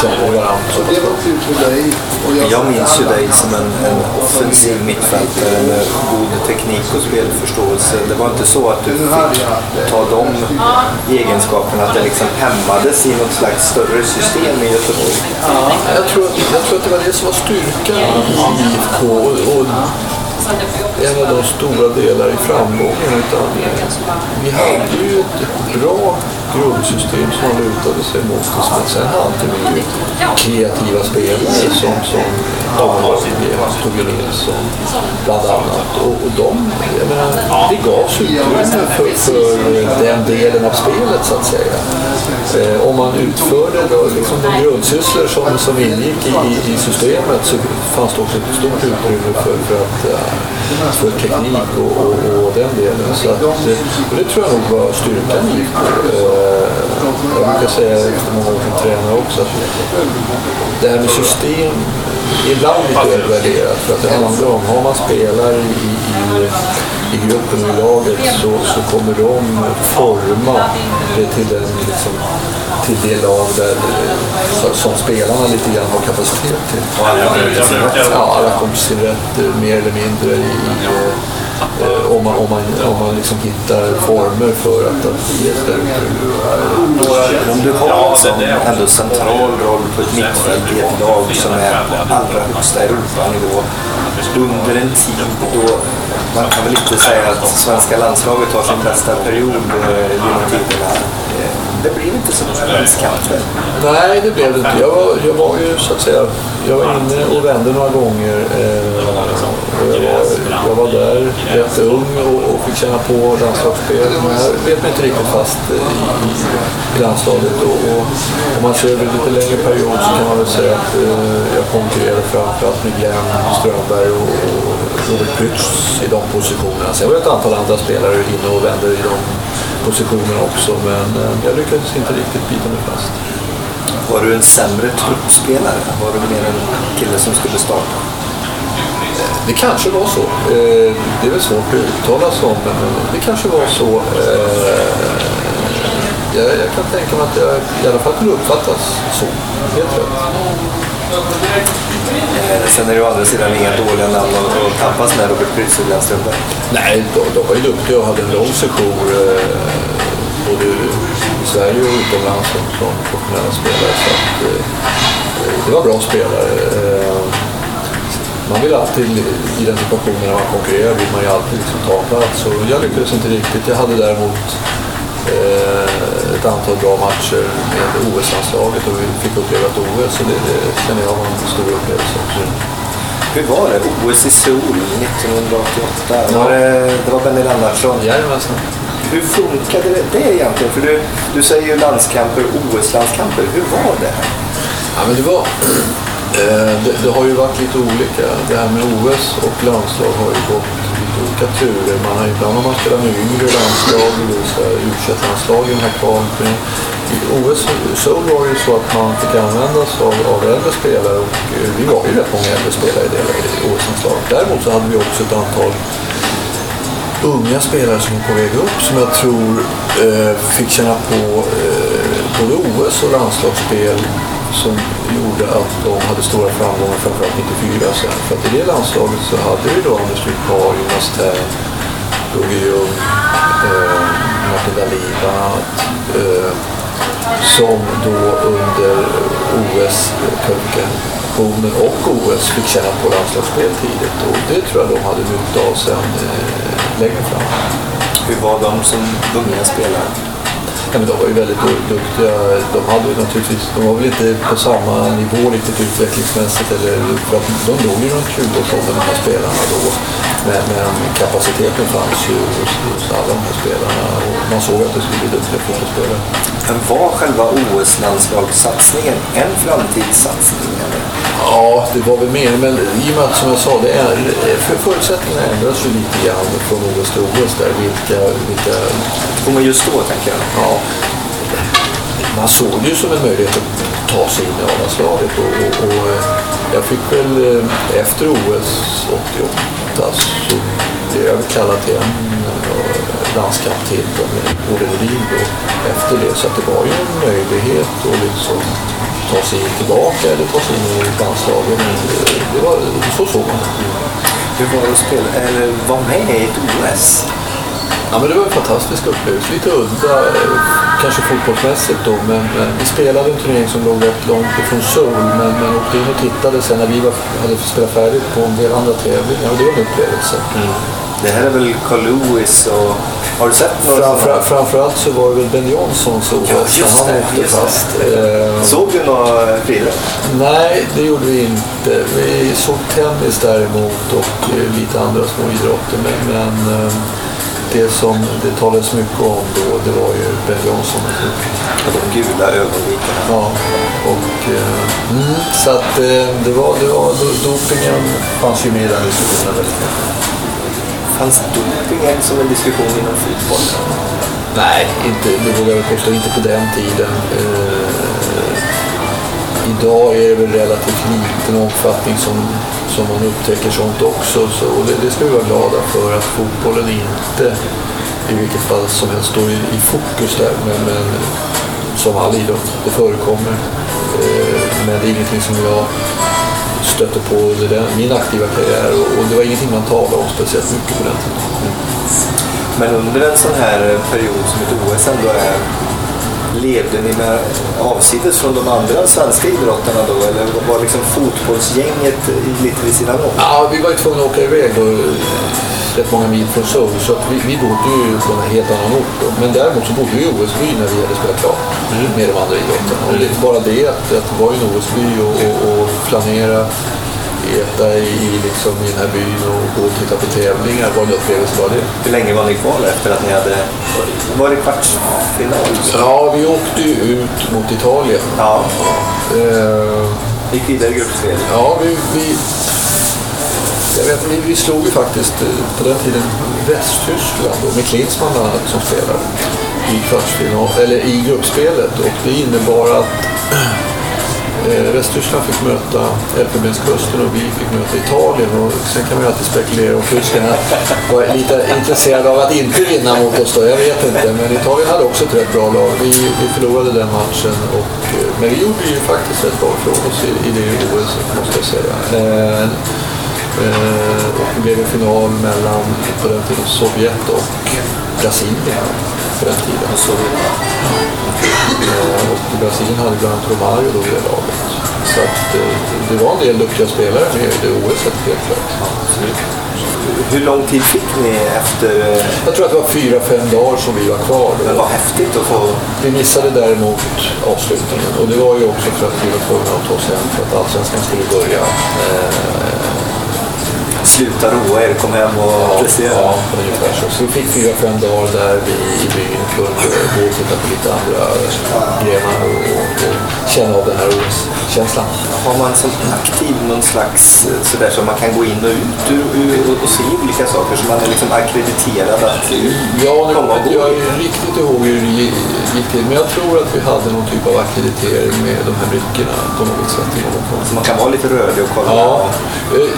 Speaker 2: kände vi varandra.
Speaker 1: Jag minns ju dig som en, en offensiv mittfältare med god teknik och spelförståelse. Det var inte så att du fick ta de egenskaperna, att det liksom hämmades i något slags större system i Göteborg.
Speaker 2: Jag tror, att- jag tror att det var det som var styrkan i IFK och, och en av de stora delar i framgången. Utan vi hade ju ett bra grundsystem som man lutade sig mot. Men sen hade vi ju kreativa spelare som, som Tobbe Nilsson bland annat. Och, och de, jag menar, det gavs utrymme för, för den delen av spelet så att säga. Eh, om man utförde då, liksom de grundsysslor som, som ingick i, i, i systemet så fanns det också ett stort utrymme för, för, att, eh, för teknik och, och, och den delen. Så att, eh, och det tror jag nog var styrkan i eh, Jag brukar säga efter många år som tränare också att det här med system ibland lite övervärderat. För att det handlar om, har man spelare i, i i gruppen och i laget så, så kommer de forma det till, den, liksom, till det lag där, som spelarna lite grann har kapacitet till. Ja, alla kommer till sin rätt eh, mer eller mindre i, eh, om man, om man, om man liksom hittar former för att, att ge ett
Speaker 1: Om du har en ändå central roll på ett mittfält i ett lag som är på allra högsta Europanivå under en tid då man kan väl inte säga att svenska landslaget har sin bästa period eh, genom tiderna. Det blir inte så många landskamper.
Speaker 2: Nej, det blev det inte. Jag var, jag var ju så att säga, jag var inne och vände några gånger. Eh, och jag, var, jag var där rätt ung och, och fick känna på landslagsspel. Men jag vet mig inte riktigt fast eh, i, i landslaget. Och, och om man ser över en lite längre period så kan man väl säga att eh, jag konkurrerade framförallt med Glenn Strömberg och, och Robert Prytz i de positionerna. Sen var det ett antal andra spelare inne och vände i de positionerna också. Men eh, jag lyckades inte riktigt bita mig fast.
Speaker 1: Var du en sämre truppspelare? Var du mer en kille som skulle starta?
Speaker 2: Det kanske var så. Eh, det är väl svårt att uttala sig om, men det kanske var så. Eh, jag, jag kan tänka mig att jag i alla fall kunde uppfattas så. Helt rätt.
Speaker 1: Eh, sen är det å andra sidan inga dåliga namn att att tampas med Robert Prytz och Glenn Strömberg.
Speaker 2: Nej, de, de var ju duktiga och hade en lång sejour eh, både i Sverige och utomlands som, som professionella spelare. Så att, eh, det var bra spelare. Eh, man vill alltid, i den situationen när man konkurrerar, vill man ju alltid liksom ta plats. Och jag lyckades inte riktigt. Jag hade däremot ett antal bra matcher med OS-landslaget och vi fick uppleva ett OS. Så det, det känner jag var en stor upplevelse också.
Speaker 1: Hur var det? OS i Seoul 1988.
Speaker 2: Ja.
Speaker 1: Var det, det var Benny Lennartsson.
Speaker 2: Jajamensan.
Speaker 1: Hur funkade det, det egentligen? För du, du säger ju landskamper, OS-landskamper. Hur var det?
Speaker 2: Ja, men det var... Eh, det, det har ju varit lite olika. Det här med OS och landslag har ju gått olika turer. Man har, ibland har man spelat med yngre landslag, U21-landslag i den här kvalpen. I OS så Seoul var det ju så att man fick använda sig av, av äldre spelare och eh, vi var ju rätt många äldre spelare i det OS-landslaget. Däremot så hade vi också ett antal unga spelare som är på väg upp som jag tror eh, fick känna på eh, både OS och landslagsspel som gjorde att de hade stora framgångar framförallt 94 sen. För att i det landslaget så hade vi då Anders Wikar, Jonas Tern, Gugge Ljung, eh, Martin Dahlin bland annat. Eh, som då under OS-kvalifikationen och OS fick känna på landslagsspel tidigt. Och det tror jag de hade nytta av sen eh, längre fram.
Speaker 1: Hur var de som unga spelare?
Speaker 2: Men de var ju väldigt du- duktiga. De hade ju naturligtvis, de var väl inte på samma nivå riktigt utvecklingsmässigt. Eller, för att de låg ju runt 20-årsåldern de här spelarna då. Men, men kapaciteten fanns ju hos, hos alla de här spelarna. Och man såg att det skulle bli duktiga fotbollsspelare.
Speaker 1: Men var själva OS-landslagssatsningen en framtidssatsning? Eller?
Speaker 2: Ja, det var väl mer, men i och med att som jag sa, det är, för förutsättningarna ändras ju lite grann från OS till OS där. Vilka, vilka
Speaker 1: Får man just då, tänker jag.
Speaker 2: Ja, man såg det ju som en möjlighet att ta sig in i A-landslaget och, och, och eh, jag fick väl eh, efter OS 88 så blev jag kallad till en eh, landskapten landskamp med Olle Rudin då efter det. Så att det var ju en möjlighet att liksom ta sig tillbaka eller ta sig in i landslaget. Det- det var, så såg man det.
Speaker 1: Hur var det att spela, eller vara med i ett OS?
Speaker 2: Ja, men det var en fantastisk upplevelse. Lite udda, eh, kanske fotbollsmässigt då, men, men vi spelade en turnering som låg rätt långt ifrån Seoul, men, men åkte in och tittade sen när vi var, hade spelat färdigt på en del andra tävlingar och det var en upplevelse.
Speaker 1: Det här är väl Carl Lewis och... Har du sett några
Speaker 2: Framför,
Speaker 1: sådana?
Speaker 2: framförallt så var det väl Ben Janssons OS
Speaker 1: Ja, just
Speaker 2: han
Speaker 1: det,
Speaker 2: åkte
Speaker 1: just det.
Speaker 2: fast. Eh,
Speaker 1: Såg du några friidrott?
Speaker 2: Nej, det gjorde vi inte. Vi såg tennis däremot och eh, lite andra små idrotter. Men, men eh, det som det talades mycket om då, det var ju Ben Johnson.
Speaker 1: Och de gula ögonvikarna.
Speaker 2: Ja, och eh, mm, så att eh, det var, det var, do- dopingen fanns ju med i den diskussionen väldigt mycket.
Speaker 1: Fanns dopingen som en diskussion inom fotboll?
Speaker 2: Nej, inte, det vågar jag påstå, inte på den tiden. Eh, idag är det väl relativt liten omfattning som, som man upptäcker sånt också. Så, och det, det ska vi vara glada för att fotbollen inte i vilket fall som helst står i, i fokus där. Men, men som all idrott, det förekommer. Eh, men det är ingenting som jag stötte på under den, min aktiva karriär och, och det var ingenting man talade om speciellt mycket på den tiden.
Speaker 1: Men under en sån här period som ett OS ändå är, levde ni med avsides från de andra svenska idrotterna då? Eller var liksom fotbollsgänget lite vid sidan om?
Speaker 2: Ja, vi var ju tvungna att åka iväg då, rätt många mil från Seoul så att vi, vi bodde ju på en helt annan ort. Då. Men däremot så bodde vi i OS-by när vi hade spelat klart med de andra idrotterna. Och det är inte bara det att, att det var ju en OS-by och, och, och flanera, äta i, liksom, i den här byn och gå och titta på tävlingar var en upplevelse bara det.
Speaker 1: Hur länge var ni kvar efter att ni hade... Var det kvartsfinal?
Speaker 2: Ja, vi åkte ju ut mot Italien.
Speaker 1: Ja.
Speaker 2: Eh,
Speaker 1: Gick vidare i gruppspel.
Speaker 2: Ja, vi, vi, jag vet, vi, vi slog ju faktiskt eh, på den tiden Västtyskland då, med Klinsmann bland annat som spelare i kvartsfinal, eller i gruppspelet och det innebar att Eh, Västtyskland fick möta Elfenbenskusten och vi fick möta Italien och sen kan man ju alltid spekulera om tyskarna var lite intresserade av att inte vinna mot oss då, jag vet inte. Men Italien hade också ett rätt bra lag. Vi, vi förlorade den matchen och, eh, men vi gjorde ju faktiskt rätt bra ifrån oss i, i det OS måste jag säga. Eh, eh, och det blev en final mellan på den tiden Sovjet och Brasilien på den tiden.
Speaker 1: Så
Speaker 2: Eh, Och Brasilien hade bland annat Romario då i det laget. Så att, eh, det var en del duktiga spelare med i OS helt klart.
Speaker 1: Hur lång tid fick ni efter... eh,
Speaker 2: Jag tror att det var fyra, fem dagar som vi var kvar.
Speaker 1: Men
Speaker 2: Då.
Speaker 1: vad häftigt att få
Speaker 2: Vi missade däremot avslutningen och det var ju också för att vi var tvungna att ta oss hem för att allsvenskan skulle börja. Eh,
Speaker 1: sluta roa er, kom hem och prestera.
Speaker 2: Ja, ungefär så. Så vi fick fyra, fem dagar där vi i byn kunde gå och titta på lite andra grenar och, och, känna av den här OS-känslan.
Speaker 1: Har man som aktiv någon slags eh, sådär som man kan gå in och ut och, och se olika saker som man är liksom akkrediterad att
Speaker 2: Ja,
Speaker 1: komma och gå
Speaker 2: jag
Speaker 1: i?
Speaker 2: riktigt ihåg hur det gi- gick till, men jag tror att vi hade någon typ av akkreditering med de här brickorna på något sätt.
Speaker 1: Så man kan vara lite rörlig och kolla.
Speaker 2: Ja, eh,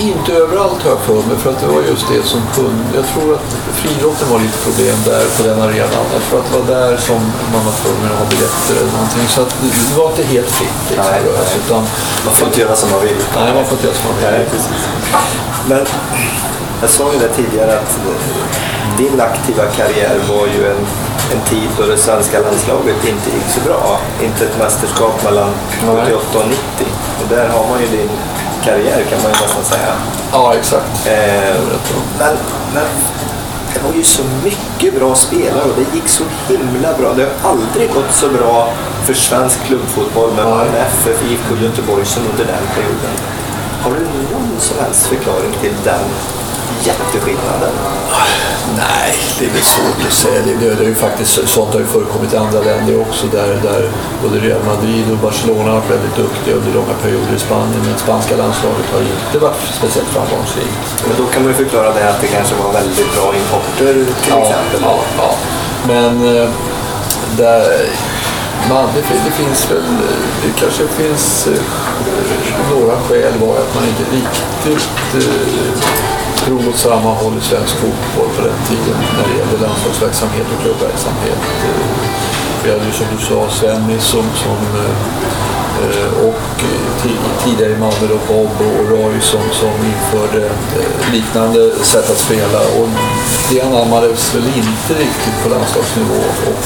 Speaker 2: inte överallt har jag för mig, för att det var just det som kunde... Jag tror att friidrotten var lite problem där på den arenan. Jag tror att det var där som man var tvungen att ha biljetter eller någonting. Så att det var inte helt fritt liksom,
Speaker 1: Nej, nej.
Speaker 2: utan,
Speaker 1: Man får inte göra som man vill.
Speaker 2: Nej, man får inte göra som man vill.
Speaker 1: Nej, precis. Men jag sa ju det tidigare att eh, din aktiva karriär var ju en, en tid då det svenska landslaget inte gick så bra. Inte ett mästerskap mellan 78 och 90. Och där har man ju din karriär kan man ju nästan säga.
Speaker 2: Ja, exakt.
Speaker 1: Eh, men, men det var ju så mycket bra spelare och det gick så himla bra. Det har aldrig gått så bra för svensk klubbfotboll med Malmö FF, IFK Göteborg som under den perioden. Har du någon som helst förklaring till den jätteskillnaden?
Speaker 2: Nej, det är väl svårt att säga. Det, det, det är ju faktiskt, sånt har ju förekommit i andra länder också där, där både Real Madrid och Barcelona har varit väldigt duktiga under långa perioder i Spanien. Men spanska landslaget har inte varit speciellt framgångsrikt.
Speaker 1: Men då kan man ju förklara det att det kanske var väldigt bra importer till exempel.
Speaker 2: Ja, ja. Men eh, där, man, det, det finns väl, det kanske finns eh, några skäl var att man inte riktigt eh, drog åt samma håll i svensk fotboll på den tiden när det gällde landslagsverksamhet och klubbverksamhet. Eh, vi hade ju som du sa Svennis som, som eh, och tidigare i Malmö då Bob och Roy som, som införde eh, liknande sätt att spela och det anammades väl inte riktigt på landslagsnivå och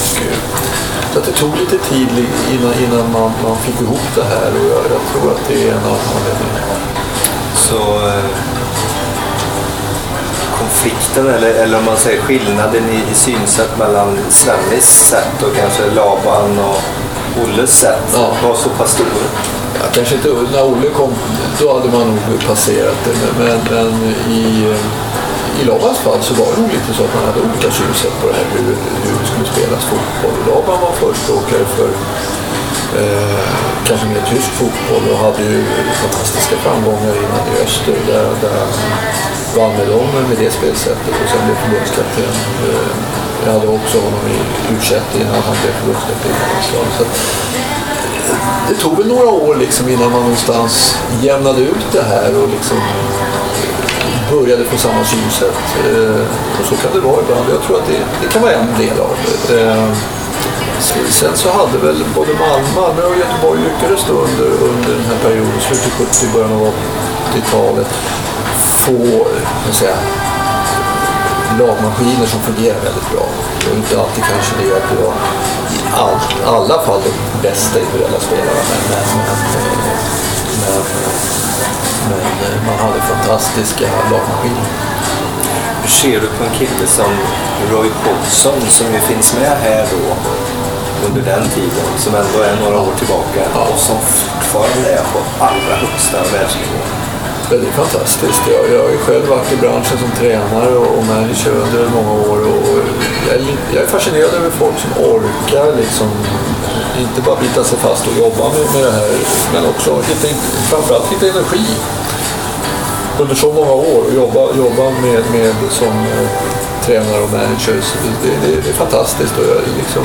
Speaker 2: så att det tog lite tid innan, innan man, man fick ihop det här och jag, jag tror att det är en av anledningarna.
Speaker 1: Så konflikten eller, eller om man säger skillnaden i, i synsätt mellan Svennis sätt och kanske Laban och Olles sätt
Speaker 2: Ja.
Speaker 1: var så pass stor.
Speaker 2: Ja, kanske inte när Olle kom, då hade man nog passerat det. Men, men i, i Labans fall så var det nog lite så att man hade olika synsätt på det här hur, hur det skulle spelas fotboll. Laban var förespråkare för eh, kanske mer tysk fotboll och hade ju fantastiska framgångar innan i öster där, där vann med dem med det spelsättet och sen blev förbundskapten. Eh, jag hade också honom i u innan han blev förbundskapten i landslaget. Så eh, det tog väl några år liksom innan man någonstans jämnade ut det här och liksom började få samma synsätt. Eh, och så kan det vara ibland. Jag tror att det, det kan vara en del av det. Sen så hade väl både Malmö, Malmö och Göteborg lyckades då under, under den här perioden, slutet 70 början av 80-talet, få säga, lagmaskiner som fungerar väldigt bra. Och inte alltid kanske det att det var i all, alla fall de bästa individuella spelarna. Men, men, men, men, men man hade fantastiska lagmaskiner.
Speaker 1: Hur ser du på en kille som Roy Hodgson som ju finns med här då under den tiden, som ändå är några år tillbaka och som fortfarande är på allra högsta världsnivå?
Speaker 2: Ja, det är fantastiskt. Jag, jag har ju själv varit i branschen som tränare och, och manager under många år. Och jag, är, jag är fascinerad över folk som orkar liksom, inte bara bita sig fast och jobba med, med det här, men också hitta, framförallt hitta energi under så många år och jobba, jobba med, med som eh, tränare och manager. Det, det, det är fantastiskt och jag liksom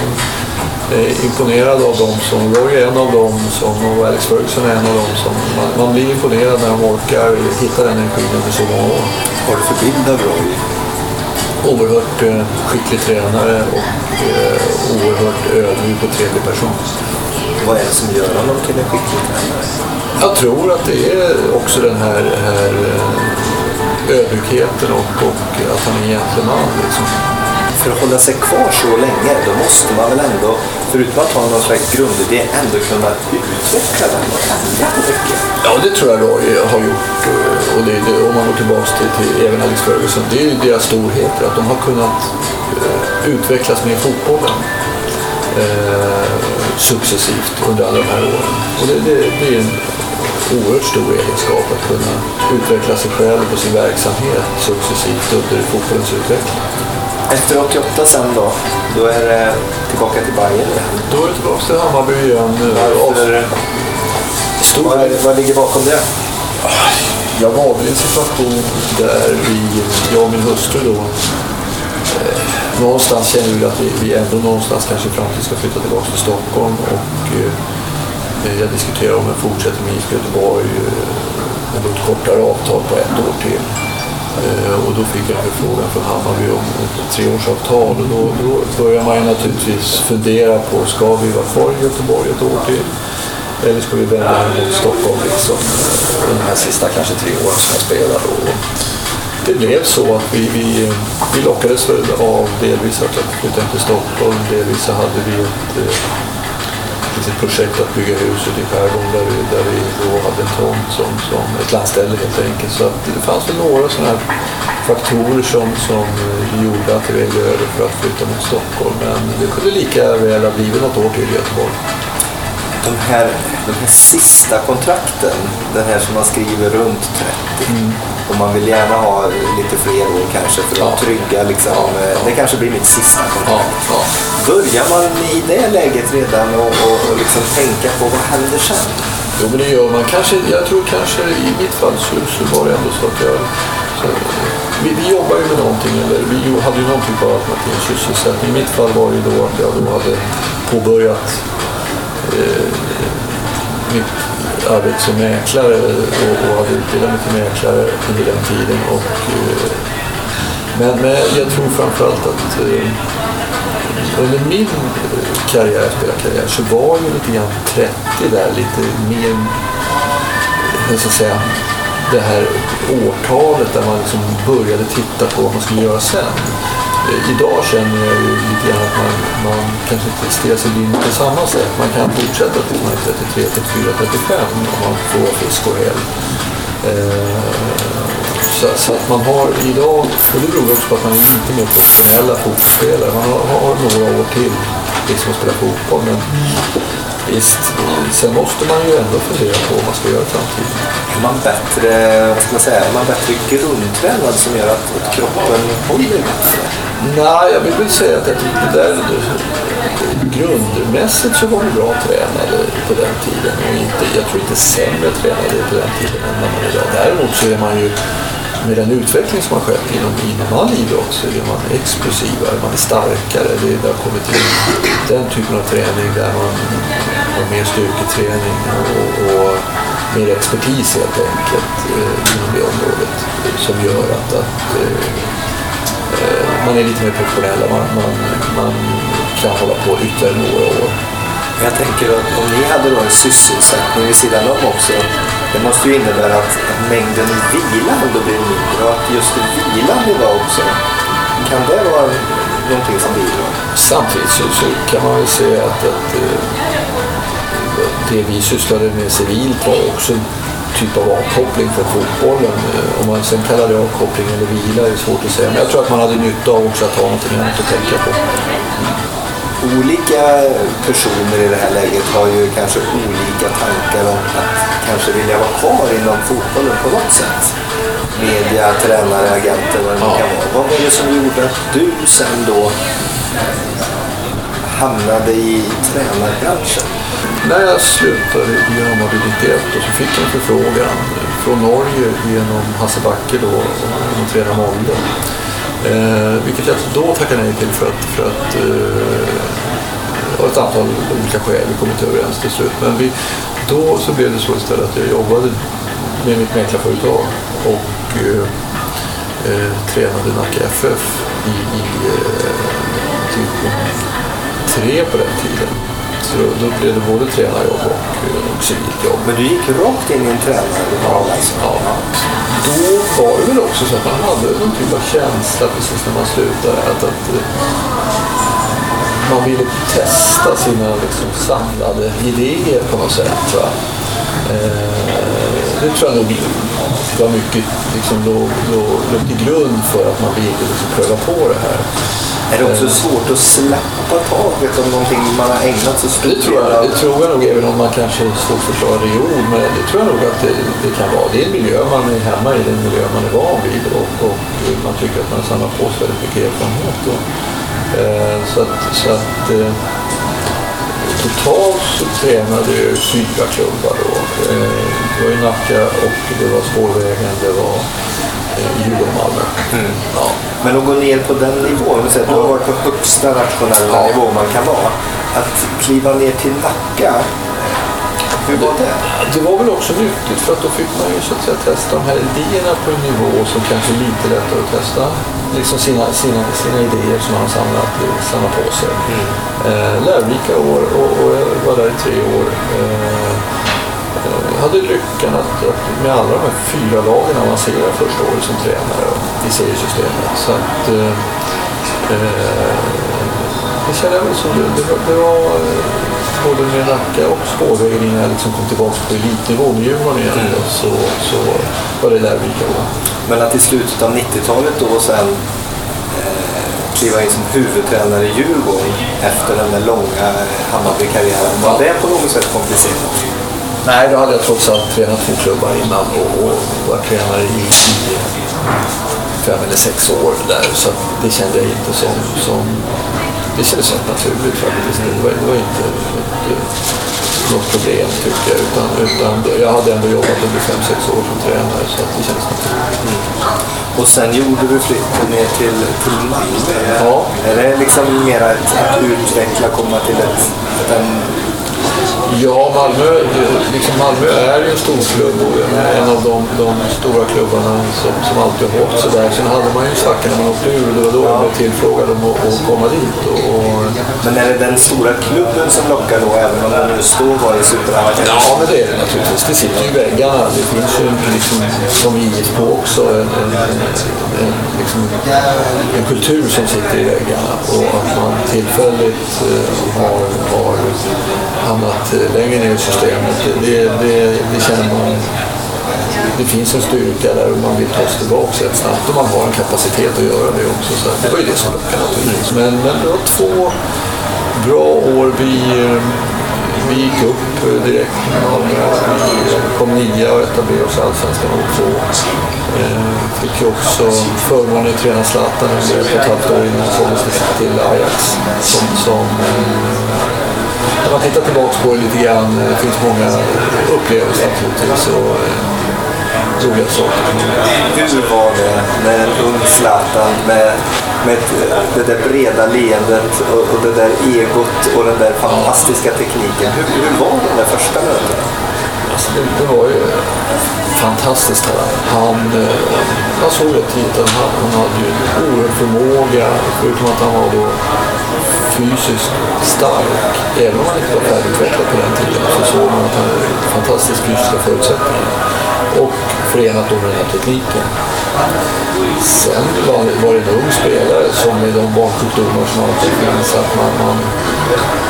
Speaker 2: imponerad av dem som, Roy är en av dem som, och Alex Ferguson är en av dem som, man, man blir imponerad när de orkar hitta den energin under så många år.
Speaker 1: Har du för bild av Roy?
Speaker 2: Oerhört eh, skicklig tränare och eh, oerhört ödmjuk och trevlig person.
Speaker 1: Vad är det som gör honom till en skicklig tränare?
Speaker 2: Jag tror att det är också den här, här eh, ödmjukheten och, och att han är en gentleman. Liksom.
Speaker 1: För att hålla sig kvar så länge, då måste man väl ändå, förutom att ha någon slags grundidé, ändå kunna utveckla den och ändra mycket.
Speaker 2: Ja, det tror jag Roy har gjort. Eh, och det, det, om man går tillbaka till, till även Alex Ferguson, det är ju deras storheter. Att de har kunnat eh, utvecklas med fotbollen eh, successivt under alla de här åren. Och det, det, det är en oerhört stor egenskap att kunna utveckla sig själv och sin verksamhet successivt under fotbollens utveckling.
Speaker 1: Efter 88 sen då, då är det tillbaka till Bayern igen.
Speaker 2: Då är det tillbaka till Hammarby igen. eh,
Speaker 1: Varför,
Speaker 2: Stor
Speaker 1: vad, vad ligger bakom det?
Speaker 2: Jag var väl i en situation där vi, jag och min hustru då, eh, någonstans känner vi att vi, vi ändå någonstans kanske i framtiden ska flytta tillbaka till Stockholm och eh, jag diskuterar om jag fortsätter med IFK Göteborg eh, med ett kortare avtal på ett år till. Eh, och då fick jag en förfrågan från Hammarby om ett treårsavtal och då, då börjar man ju naturligtvis fundera på, ska vi vara kvar i Göteborg ett år till? Eller ska vi vända hem mot Stockholm liksom, eh, de här sista kanske tre åren som jag spelade? Och det blev så att vi, vi, vi lockades väl av delvis att flytta hem till Stockholm, delvis så hade vi ett, eh, ett projekt att bygga huset i skärgården där vi, där vi då hade en tomt som, som ett landställe helt enkelt. Så att det fanns väl några sådana här faktorer som, som gjorde att det vägde över för att flytta mot Stockholm. Men det kunde lika väl ha blivit något år till i Göteborg.
Speaker 1: De här, de här sista kontrakten, den här som man skriver runt 30. Och man vill gärna ha lite fler år kanske för att
Speaker 2: Ja.
Speaker 1: trygga liksom, eh, det kanske blir mitt sista
Speaker 2: Ja,
Speaker 1: kontrakt.
Speaker 2: ja.
Speaker 1: Börjar man i det läget redan och, och, och liksom tänka på vad händer sen?
Speaker 2: Jo, men det gör man. Kanske, jag tror kanske i mitt fall så, så var det ändå så att jag... Så, vi, vi jobbar ju med någonting, eller vi hade ju någon typ av alternativ sysselsättning. I mitt fall var det ju då att jag då hade påbörjat Eh, mitt arbete som mäklare och, och hade utbildat mig till mäklare under den tiden. Och, eh, men, men jag tror framförallt att eh, under min karriär, spelarkarriär, så var ju lite grann 30 där lite mer, eh, hur ska jag säga, det här årtalet där man liksom började titta på vad man skulle göra sen. Idag känner jag ju lite grann att man, man kanske inte stirrar sig blind på samma sätt. Man kan fortsätta tills man är 33, 34, 35 om man får fisk och hel. Eh, så, så att man har idag, och det beror också på att man är lite mer professionella fotbollsspelare. Man har, har några år till liksom att spela fotboll. Men visst, sen måste man ju ändå fundera på vad man ska göra i framtiden.
Speaker 1: Är man bättre, vad ska man säga, är man bättre grundtränad som gör att, att kroppen håller bättre?
Speaker 2: Nej, jag vill väl säga att jag tyckte det där, grundmässigt så var vi bra tränade på den tiden. Och inte, jag tror inte sämre tränade på den tiden än vad man är idag. Däremot så är man ju med den utveckling som har skett inom, inom all idrott så är man explosivare, man är starkare. Det, det har kommit in den typen av träning där man har mer styrketräning och, och mer expertis helt enkelt eh, inom det området som gör att, att eh, man är lite mer professionell. Man, man, man kan hålla på ytterligare några år.
Speaker 1: Jag tänker att om ni hade då en sysselsättning vid sidan om också, det måste ju innebära att mängden vila ändå blir mindre och att just vilan idag också, kan det vara någonting som bidrar?
Speaker 2: Samtidigt så, så kan man väl säga att, att eh, det vi sysslade med civilt var också typ av avkoppling från fotbollen. Eh, Om man sen kallar det avkoppling eller vila är svårt att säga. Men jag tror att man hade nytta av också att ha någonting annat att tänka på.
Speaker 1: Olika personer i det här läget har ju kanske olika tankar om att kanske vilja vara kvar inom fotbollen på något sätt. Media, tränare, agenter, vad det
Speaker 2: Ja.
Speaker 1: kan vara. Vad var det som gjorde att du sen då hamnade i tränarbranschen?
Speaker 2: När jag slutade i Hammarby 91 så fick jag en förfrågan från Norge genom Hasse Backe då, om att träna Molde. Eh, vilket jag då tackade nej till för att, för att eh, av ett antal olika skäl, vi kom inte överens till slut. Men vi, då så blev det så istället att jag jobbade med mitt mäklarföretag och eh, eh, tränade Nacka FF i, i eh, typ tre på den tiden. Så då, blev det både tränarjobb och, eh, och civilt jobb.
Speaker 1: Men du gick rakt in i en tränarroll alltså?
Speaker 2: Ja. Då var det väl också så att man hade någon typ av känsla precis när man slutade att, att eh, man ville testa sina liksom, samlade idéer på något sätt. Va? Eh, det tror jag nog var mycket liksom, låg, låg, låg till grund för att man ville liksom, pröva på det här.
Speaker 1: Är det också svårt att släppa taget om någonting man har ägnat så stor
Speaker 2: Det tror, jag,
Speaker 1: av?
Speaker 2: det tror jag nog, även om man kanske det i ord, men det tror jag nog att det, det kan vara. Det är en miljö man är hemma i, det är en miljö man är van vid och, och man tycker att man samlar på sig väldigt mycket erfarenhet. Och, eh, så att, så att eh, totalt så tränade jag fyra klubbar då. Eh, det var i Nacka och det var Spårvägen, det var eh, Djurgården och Malmö. Ja.
Speaker 1: Men att gå ner på den nivån, säga att du har varit på högsta nationella
Speaker 2: Ja.
Speaker 1: nivå man kan vara. Att kliva ner till Nacka, hur var det?
Speaker 2: Det var väl också nyttigt för att då fick man ju så att säga testa de här idéerna på en nivå som kanske är lite lättare att testa. Liksom sina, sina, sina idéer som man har samlat, samlat på sig. Eh, lärorika år och, och jag var där i tre år. Eh, eh, jag hade lyckan att, att med alla de här fyra lagen avancera första året som tränare i seriesystemet. Så att, eh, eh, det kände jag väl som det, det var, det var eh, både med Nacka och Spårvägen innan jag liksom kom tillbaka på elitnivå med Djurgården igen.
Speaker 1: Mm.
Speaker 2: Så, så var det lärorika år.
Speaker 1: Men att i slutet av 90-talet då sen eh, kliva in som huvudtränare i Djurgården efter den där långa Hammarby-karriären, var det på något sätt komplicerat?
Speaker 2: Nej, då hade jag trots allt tränat två klubbar innan och, och varit tränare i, i fem eller sex år där. Så det kände jag inte som, som det kändes rätt naturligt faktiskt. Det var, det var inte ett, något problem tyckte jag. Utan, utan jag hade ändå jobbat under fem, sex år som tränare så att det kändes naturligt.
Speaker 1: Och sen gjorde du flytten ner till, till Malmö.
Speaker 2: Ja.
Speaker 1: Är det liksom mer att, att utveckla, komma till ett, en
Speaker 2: Ja, Malmö, liksom Malmö är ju en storklubb och en av de, de stora klubbarna som, som alltid har hållit sig där. Sen hade man ju en svacka när man åkte ur och det var då jag blev tillfrågad om att, komma dit. Och,
Speaker 1: Men är det den stora klubben som lockar då, även om den just då var i Superettan?
Speaker 2: ja, men det är det naturligtvis. Det sitter ju i väggarna. Det finns ju liksom, som i IFK också en, en, en, en, liksom, en kultur som sitter i väggarna. Och att man tillfälligt eh, har, har hamnat Eh, längre ner i systemet, det, det, det känner man det finns en styrka där och man vill ta sig tillbaka rätt snabbt och man har en kapacitet att göra det också. Så det var ju det som lockade naturligtvis. Men, men det var två bra år. Vi, eh, vi gick upp direkt. Malmö. Vi kom nia och etablerade oss i Allsvenskan år två. Eh, fick ju också förmånen att träna Zlatan under ett och ett halvt år innan han kom till Ajax. Som, som, när man tittar tillbaka på det lite grann, eh, det finns många upplevelser naturligtvis. Och, eh, roliga saker.
Speaker 1: Hur var det när en ung Zlatan med, med ett- det där breda leendet och, och det där egot och den där fantastiska tekniken. Hur, hur var de där första mötena?
Speaker 2: Alltså det, det var ju fantastiskt. Han, eh, man såg det tidigt att han, han hade ju en oerhörd förmåga, förutom att han var då fysiskt stark. Även om han inte var färdigutvecklad på den tiden så såg man att han hade fantastiska fysiska förutsättningar. Och förenat då med den här tekniken. Sen var, var det en ung spelare som med de barnsjukdomar som alltid finns, att man, man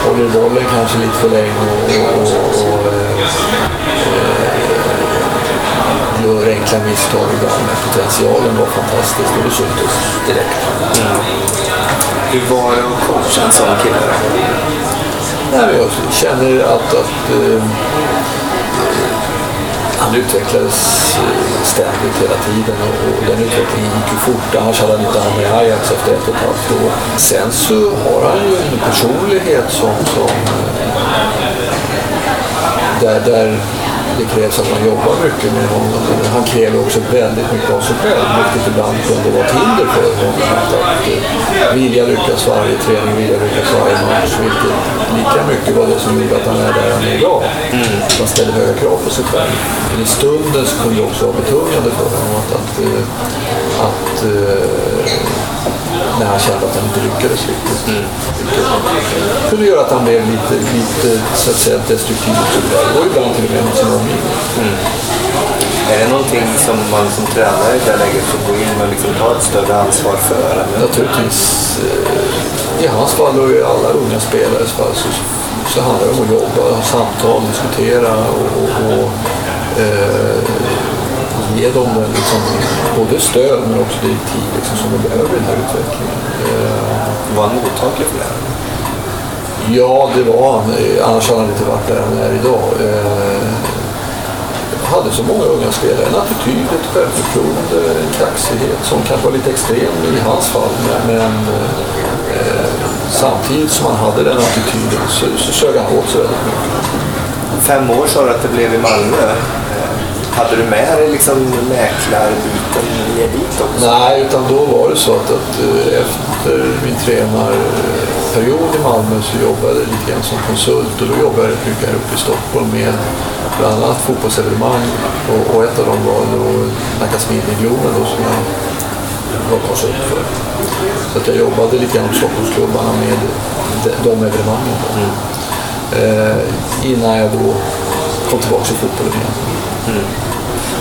Speaker 2: håller bollen kanske lite för länge och, och, och, och eh, eh gör enkla misstag ibland. Men potentialen var fantastisk och det syntes direkt.
Speaker 1: Hur var det att coacha en sån kille? då?
Speaker 2: Nej, jag känner att, att eh, han utvecklades eh, ständigt hela tiden och, och den utvecklingen gick ju fort. Annars hade han inte hamnat i Ajax efter ett och ett halvt år. Sen så har han ju en personlighet som, som eh, där, där det krävs att man jobbar mycket med honom. Han kräver också väldigt mycket av sig själv, vilket ibland kunde vara ett hinder för honom. Att, att eh, vilja lyckas varje träning, vilja lyckas varje match, vilket lika mycket var det som gjorde att han är där han är idag. Man ställer höga krav på sig själv. Men i stunden så kunde det också vara betungande för honom att, att, eh, att eh, när han kände att han inte lyckades riktigt. Det kunde göra att han blev lite, lite så att säga, destruktiv och ibland till och med mot sin omgivning.
Speaker 1: Är det någonting som man som tränare i det läget får gå in och liksom ta ett större ansvar för? Eller?
Speaker 2: Naturligtvis, eh, i hans fall och i alla unga spelares fall så, så handlar det om att jobba, ha samtal, diskutera och, och, och eh, ge dem en, liksom, både stöd men också direktiv liksom, som de behöver i den här utvecklingen. Eh,
Speaker 1: Var han mottaglig för det? här?
Speaker 2: Ja, det var han. Annars hade han inte varit där han är idag. Eh, hade så många unga spelare en attityd, ett självförtroende, en kaxighet som kanske var lite extrem i hans fall. Men, men eh, samtidigt som han hade den attityden så, så sög han åt sig väldigt mycket.
Speaker 1: Fem år sa du att det blev i Malmö. Hade du med dig liksom mäklarbiten ner dit också?
Speaker 2: Nej, utan då var det så att, att eh, efter min tränarperiod i Malmö så jobbade jag lite grann som konsult och då jobbade jag rätt mycket här uppe i Stockholm med bland annat fotbollsevenemang och, och ett av dem var Nacka Smidden i Globen då som jag var konsult för. Så att jag jobbade lite grann med Stockholmsklubbarna med de, de evenemangen. Då. Eh, innan jag då kom tillbaka till fotbollen igen.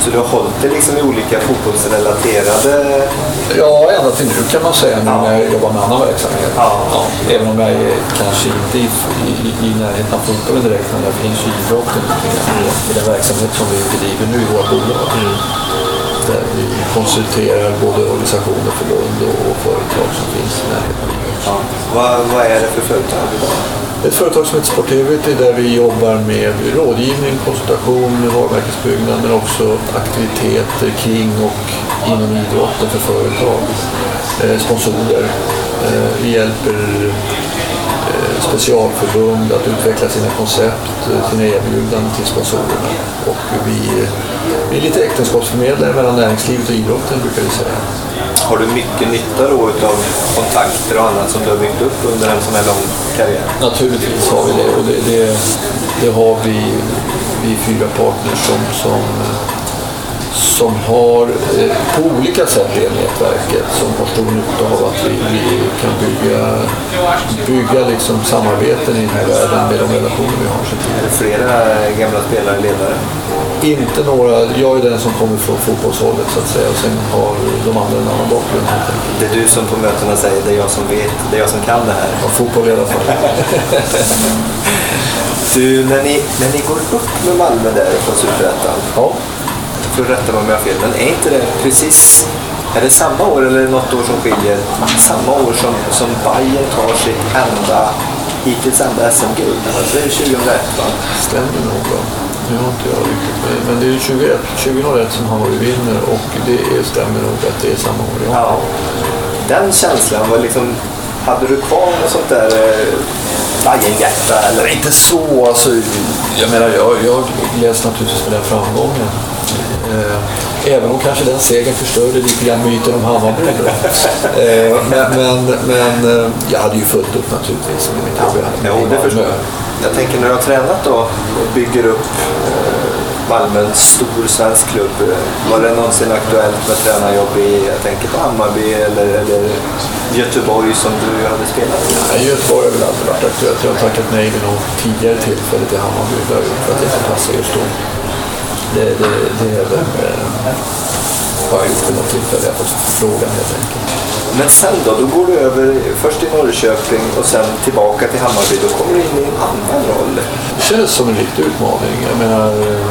Speaker 1: Så du har hållit dig liksom i olika fotbollsrelaterade...
Speaker 2: Ja, ända till nu kan man säga nu när jag jobbar med annan verksamhet.
Speaker 1: Ja.
Speaker 2: även om jag är kanske inte i, i, i närheten av fotbollen direkt, men det finns ju idrotten lite grann i, i den verksamhet som vi bedriver nu i våra bolag. Där vi konsulterar både organisationer, förbund och, och företag som finns i närheten.
Speaker 1: Ja. Vad, vad är det för företag idag?
Speaker 2: Ett företag som heter Sportivity där vi jobbar med rådgivning, konsultation, varumärkesbyggnad men också aktiviteter kring och inom idrotten för företag. Eh, sponsorer. Eh, vi hjälper eh, specialförbund att utveckla sina koncept, sina erbjudanden till sponsorerna. Och vi, vi är lite äktenskapsförmedlare mellan näringslivet och idrotten brukar vi säga.
Speaker 1: Har du mycket nytta då utav kontakter och annat som du har byggt upp under en sån här lång karriär?
Speaker 2: Naturligtvis har vi det och det, det, det har vi, vi fyra partners som, som, som har eh, på olika sätt det nätverket som har stor nytta av att vi, vi kan bygga, bygga liksom samarbeten i den här världen med de relationer vi har.
Speaker 1: Är det flera gamla spelare ledare?
Speaker 2: Inte några, jag är den som kommer från fotbollshållet så att säga och sen har de andra en annan bakgrund.
Speaker 1: Det är du som på mötena säger det är jag som vet, det är jag som kan det här.
Speaker 2: Ja, fotboll i alla fall.
Speaker 1: Du, när ni, när ni går upp med Malmö där från Superettan,
Speaker 2: Ja.
Speaker 1: för att rätta mig om jag har fel, men är inte det precis, är det samma år eller är det något år som skiljer? Samma år som, som Bayern tar sitt enda hittills enda SM-guld. Alltså det är 2001 va?
Speaker 2: stämmer nog bra. Nu har inte jag riktigt med. Men det är ju 2001, 2001 som Hammarby vinner och det stämmer nog att det är samma år. Ja.
Speaker 1: Ja. Den känslan var liksom... Hade du kvar något sånt där eh, Bajenhjärta eller?
Speaker 2: Eller inte så, alltså, jag menar jag, jag gläds naturligtvis med den framgången. Eh, även om kanske den segern förstörde lite grann myten om Hammarby. Eh, men men, men eh, jag hade ju fullt upp naturligtvis med mitt jobb. i-
Speaker 1: Jo, det förstår jag. Jag tänker när du har tränat då och bygger upp eh, Malmö, en stor svensk klubb. Eh, var det någonsin aktuellt med tränarjobb i, jag tänker på Hammarby eller, eller Göteborg som du hade spelat i?
Speaker 2: Nej, Göteborg har väl aldrig varit aktuellt. Jag har tackat nej vid något tidigare tillfälle till Hammarby. Det har gjort för att det inte passar just då. Det, det, det är eh, det, har jag gjort vid tillfälle. Jag fått frågan helt enkelt.
Speaker 1: Men sen då? Då går du över först till Norrköping och sen tillbaka till Hammarby. Då kommer du in i en annan roll.
Speaker 2: Det kändes som en riktig utmaning. Jag menar, eh,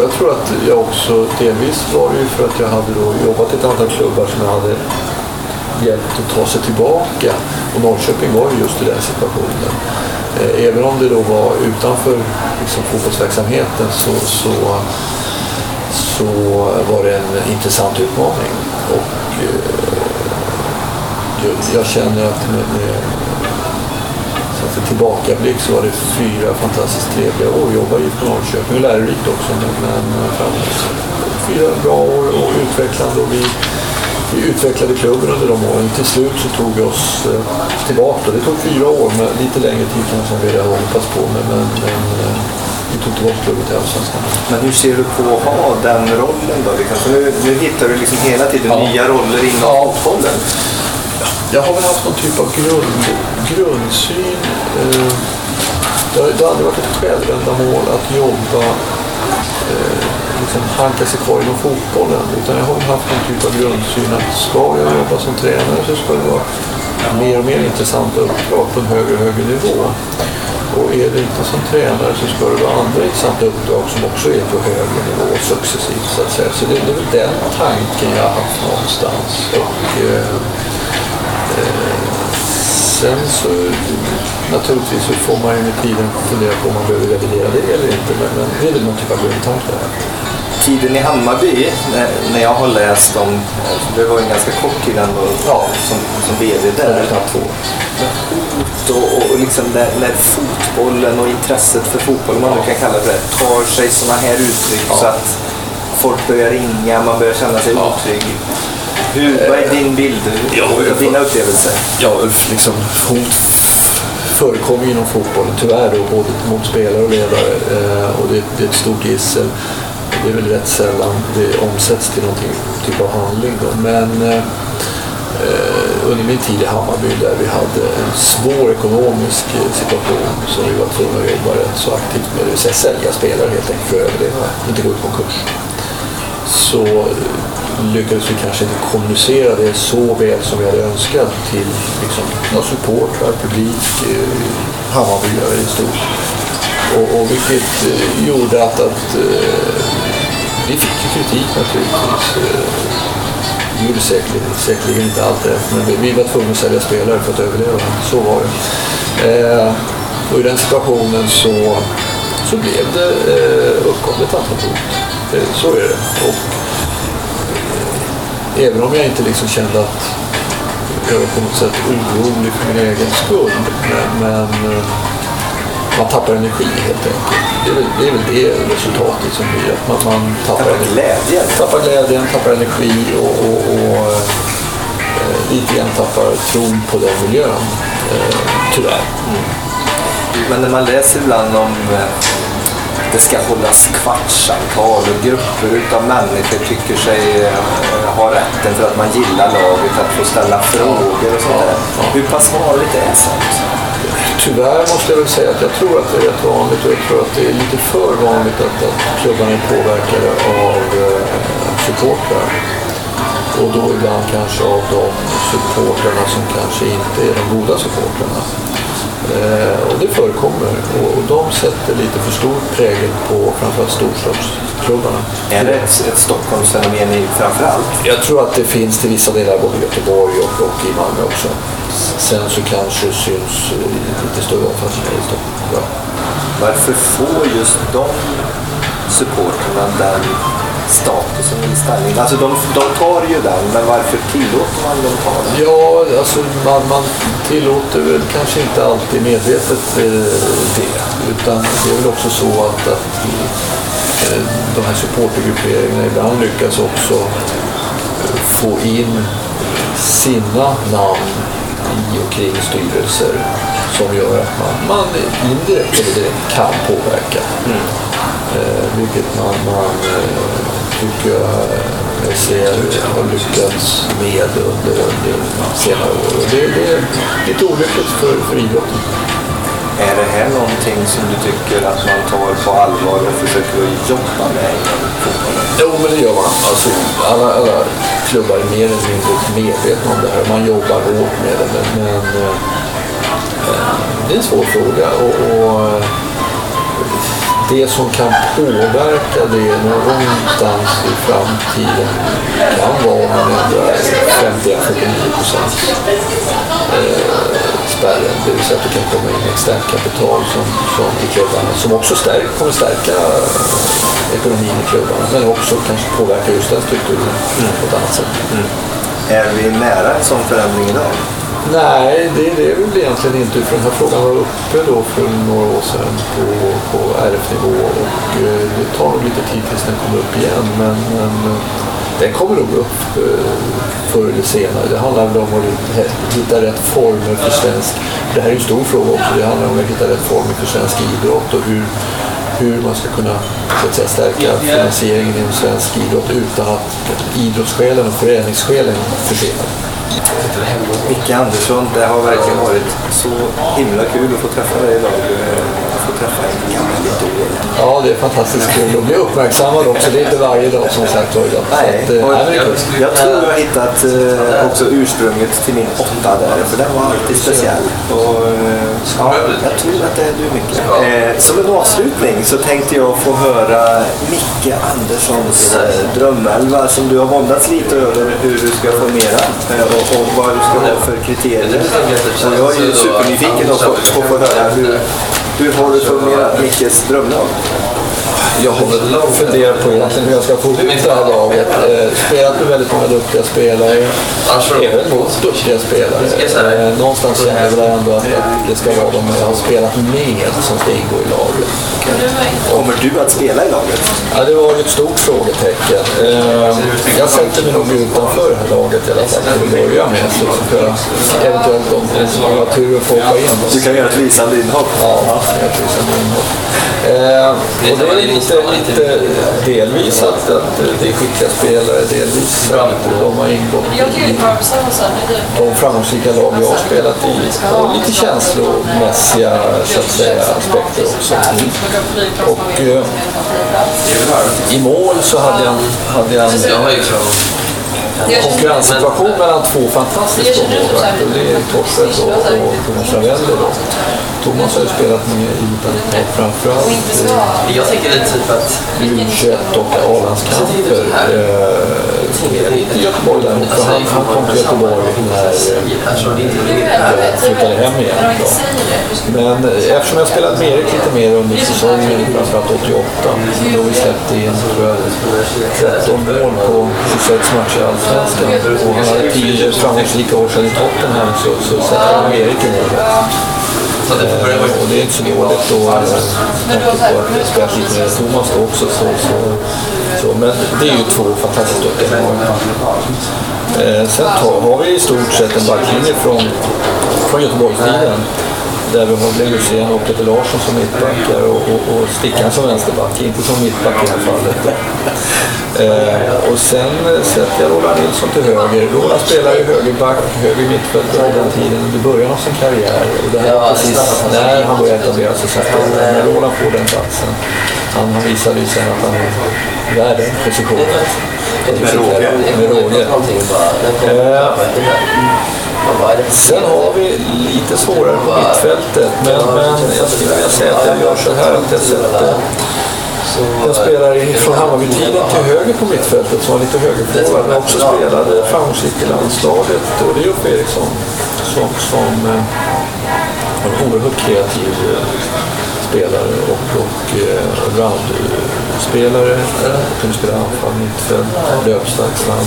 Speaker 2: jag tror att jag också, delvis var det ju för att jag hade då jobbat i ett antal klubbar som jag hade hjälpt att ta sig tillbaka. Och Norrköping var ju just i den situationen. Eh, Även om det då var utanför liksom, fotbollsverksamheten så, så, så var det en intressant utmaning. Och eh, jag, känner att med, med så för tillbakablick så var det fyra fantastiskt trevliga år. Jag jobbade i IFK Norrköping och lärorikt också. Men, men framåt. Fyra bra år och utvecklande och vi, vi utvecklade klubben under de åren. Till slut så tog vi oss eh, tillbaka. Det tog fyra år, men lite längre tid kanske än vi hade hoppats på. Men, men, eh, men vi tog tillbaka klubben till Allsvenskan.
Speaker 1: Men hur ser du på att ha den rollen då? Liksom, för nu, nu hittar du liksom hela tiden
Speaker 2: Ja.
Speaker 1: nya roller inom
Speaker 2: Ja.
Speaker 1: fotbollen.
Speaker 2: Jag har väl haft någon typ av grund, grundsyn. Eh, det, har, det har aldrig varit ett självändamål att jobba, eh, liksom hanka sig kvar inom fotbollen. Utan jag har väl haft någon typ av grundsyn att ska jag jobba som tränare så ska det vara mer och mer intressanta uppdrag på en högre och högre nivå. Och är det inte som tränare så ska det vara andra intressanta uppdrag som också är på högre nivå successivt så att säga. Så det, det är väl den tanken jag har haft någonstans. Och, eh, Sen så naturligtvis så får man ju med tiden fundera på om man behöver revidera det eller inte. Men, men det är väl någon typ av grundtanke.
Speaker 1: Tiden i Hammarby, när, jag har läst om, det var ju en ganska kort tid ändå
Speaker 2: Ja.
Speaker 1: som, som VD där.
Speaker 2: är knappt två.
Speaker 1: Hot och, och, liksom när, när fotbollen och intresset för fotboll, man nu kan kalla det det, tar sig sådana här uttryck så att folk börjar ringa, man börjar känna sig
Speaker 2: Ja.
Speaker 1: otrygg. Hur, vad är din bild
Speaker 2: Ja,
Speaker 1: och dina upplevelser?
Speaker 2: Ja, liksom hot förekommer inom fotbollen tyvärr då, både mot spelare och ledare. Eh, och det, det är ett stort gissel. Det är väl rätt sällan det omsätts till någon typ av handling. Då. Men eh, eh, under min tid i Hammarby där vi hade en svår ekonomisk eh, situation som vi var tvungna att jobba rätt så aktivt med. Det vill säga sälja spelare helt enkelt för att överleva, inte gå i konkurs så eh, lyckades vi kanske inte kommunicera det så väl som vi hade önskat till liksom, support, supportrar, publik, eh, Hammarby Hammarbyare i stort. Och, och vilket gjorde att, att vi fick kritik naturligtvis. Vi gjorde säkerligen, säkerligen inte allt rätt, men vi, vi var tvungna att sälja spelare för att överleva. Så var det. Eh, och i den situationen så, så blev det, eh, uppkom det ett antal hot. Eh, så är det. Och, eh, även om jag inte liksom kände att jag var på något sätt orolig för min egen skull. Men, men eh, man tappar energi helt enkelt. Det är väl det, är väl det resultatet som blir. Att man, man tappar,
Speaker 1: Tappar glädjen.
Speaker 2: tappar glädjen, tappar energi och, och, och eh, lite grann tappar tron på den miljön. Eh, tyvärr.
Speaker 1: Men när man läser ibland om eh, det ska hållas kvartssamtal och grupper utav människor tycker sig eh, ha rätten för att man gillar laget att få ställa frågor och sånt där.
Speaker 2: Ja.
Speaker 1: Hur pass vanligt är sånt?
Speaker 2: Tyvärr måste jag väl säga att jag tror att det är rätt vanligt och jag tror att det är lite för vanligt att, att klubbarna är påverkade av eh, supportrar. Och då ibland kanske av de supportrarna som kanske inte är de goda supportrarna. Eh, och det förekommer och, och de sätter lite för stor prägel på framförallt storstadsklubbarna.
Speaker 1: Är det ett, ett Stockholmsfenomen i framför allt?
Speaker 2: Jag tror att det finns till vissa delar både i Göteborg och, och i Malmö också. Sen så kanske det syns i lite större omfattning i Stockholm. Ja.
Speaker 1: Varför får just de supporterna den statusen eller ställningen? Alltså de, de tar ju den, men varför tillåter man dem ta den?
Speaker 2: Ja, alltså man, man tillåter väl kanske inte alltid medvetet eh, det. Utan det är väl också så att, att eh, de här supportergrupperingarna ibland lyckas också eh, få in sina namn i och kring styrelser som gör att man, man indirekt eller direkt kan påverka. Eh, vilket man, man eh, tycker jag ser har lyckats med under, under senare år. Och det, det är lite olyckligt för, för idrotten.
Speaker 1: Är det här någonting som du tycker att man tar på allvar och försöker att jobba med inom fotbollen?
Speaker 2: Jo, men det gör man. Alltså, alla, alla klubbar är mer eller mindre medvetna om det här. Man jobbar hårt med det. Men, men eh, eh det är en svår fråga. Och, och, eh, det som kan påverka det någonstans i framtiden kan vara om man ändrar 51-49 procent spärren. Det vill säga att det kan komma in externt kapital som, som i klubbarna som också stärk, kommer stärka ekonomin i klubbarna men också kanske påverka just den strukturen på ett annat sätt. Mm. Mm.
Speaker 1: Är vi nära en sån förändring idag?
Speaker 2: Nej, det, det är väl egentligen inte. För den här frågan var uppe då för några år sedan på, på RF-nivå och eh, det tar nog lite tid tills den kommer upp igen. Men, men eh, den kommer nog upp eh, förr eller senare. Det handlar väl om att hitta- rätt former för svensk... Det här är en stor fråga också. Det handlar om att hitta rätt former för svensk idrott och hur, hur man ska kunna så att säga, stärka finansieringen inom svensk idrott utan att idrottssjälen och föreningssjälen försvinner.
Speaker 1: Micke Andersson, det har verkligen varit så himla kul att få träffa dig idag. Att få träffa en gammal idol.
Speaker 2: Ja, det är fantastiskt kul att bli uppmärksammad också. Det är inte varje dag som sagt var
Speaker 1: Nej,
Speaker 2: att, eh,
Speaker 1: och
Speaker 2: kul.
Speaker 1: jag tror jag har hittat eh, också ursprunget till min åtta där, för den var alltid speciell. Och, eh, ja, jag tror att det är du Micke. Eh, som en avslutning så tänkte jag få höra Micke Anderssons eh, drömelva som du har våndats lite över hur du ska formera eh, och, och vad du ska ha för kriterier. Och jag är ju supernyfiken att få, få, få höra hur, hur har du formerat Mickes drömlag?
Speaker 2: Jag har väl funderat på egentligen hur jag ska få ihop det här laget. Eh, spelat med väldigt många duktiga spelare. Även mot duktiga spelare. Eh, någonstans känner jag väl ändå att det ska vara de jag har spelat med som ska ingå i laget.
Speaker 1: Kommer du att spela i laget?
Speaker 2: Ja, det var ju ett stort frågetecken. Eh, jag sätter mig nog utanför det här laget i alla fall till att börja med. Så ska jag eventuellt om jag har tur att få hoppa in.
Speaker 1: Du kan göra ett lysande inhopp.
Speaker 2: Ja, det är inhopp. Och det är lite, lite delvis att, att det är skickliga spelare, delvis att de har ingått i de framgångsrika lag jag har spelat i och lite känslomässiga så att säga, aspekter också. Och eh, i mål så hade jag, hade jag en konkurrenssituation mellan två fantastiska målvakter. Det är Torstvedt och, och Thomas Ravelli. Thomas har ju spelat med i Italien framförallt eh,
Speaker 3: Jag tänker lite typ att...
Speaker 2: U21 och A-landskamper eh, i Göteborg däremot. För Han, han kom till Göteborg när eh, jag flyttade hem igen. Då. Men eh, eftersom jag spelat med Erik lite mer under säsongen, framförallt 88, då vi släppte in tror jag, 13 mål på 26 matcher i Allsvenskan och han hade 10 framgångsrika år sedan i Tottenham så, så sätter jag med Erik i målet.
Speaker 3: Så det får börja
Speaker 2: Och det är inte så dåligt då, med tanke på att jag spelat lite med Thomas då också. Så, så, så, men det är ju två fantastiskt duktiga målvakter. Eh, Sen tar, har vi i stort sett en backlinje från, från Göteborgstiden. Där vi har Glenn Hysén och Peter Larsson som mittbackar och, och, och Stickan som vänsterback. Inte som mittback i det här fallet. Eh, och sen sätter jag Roland Nilsson till höger. Roland spelar ju högerback, höger mittfältare den tiden under början av sin karriär. Och det här var precis när han började etablera sig. Så att eh, när Roland får den platsen. Han han visade ju sen att han är värd den positionen.
Speaker 1: Med råge.
Speaker 2: Med råge. Eh, Sen har vi lite svårare på mittfältet, men, men jag skulle vilja säga att jag gör så här att jag sätter en spelare från Hammarby-tiden till höger på mittfältet som var lite högerforward men också spelade framgångsrikt i landslaget. Och det är Uffe Eriksson som, som eh, var en oerhört kreativ eh, spelare och, och eh, allround-spelare. Kunde spela anfall, mittfält, löpstark, snabb.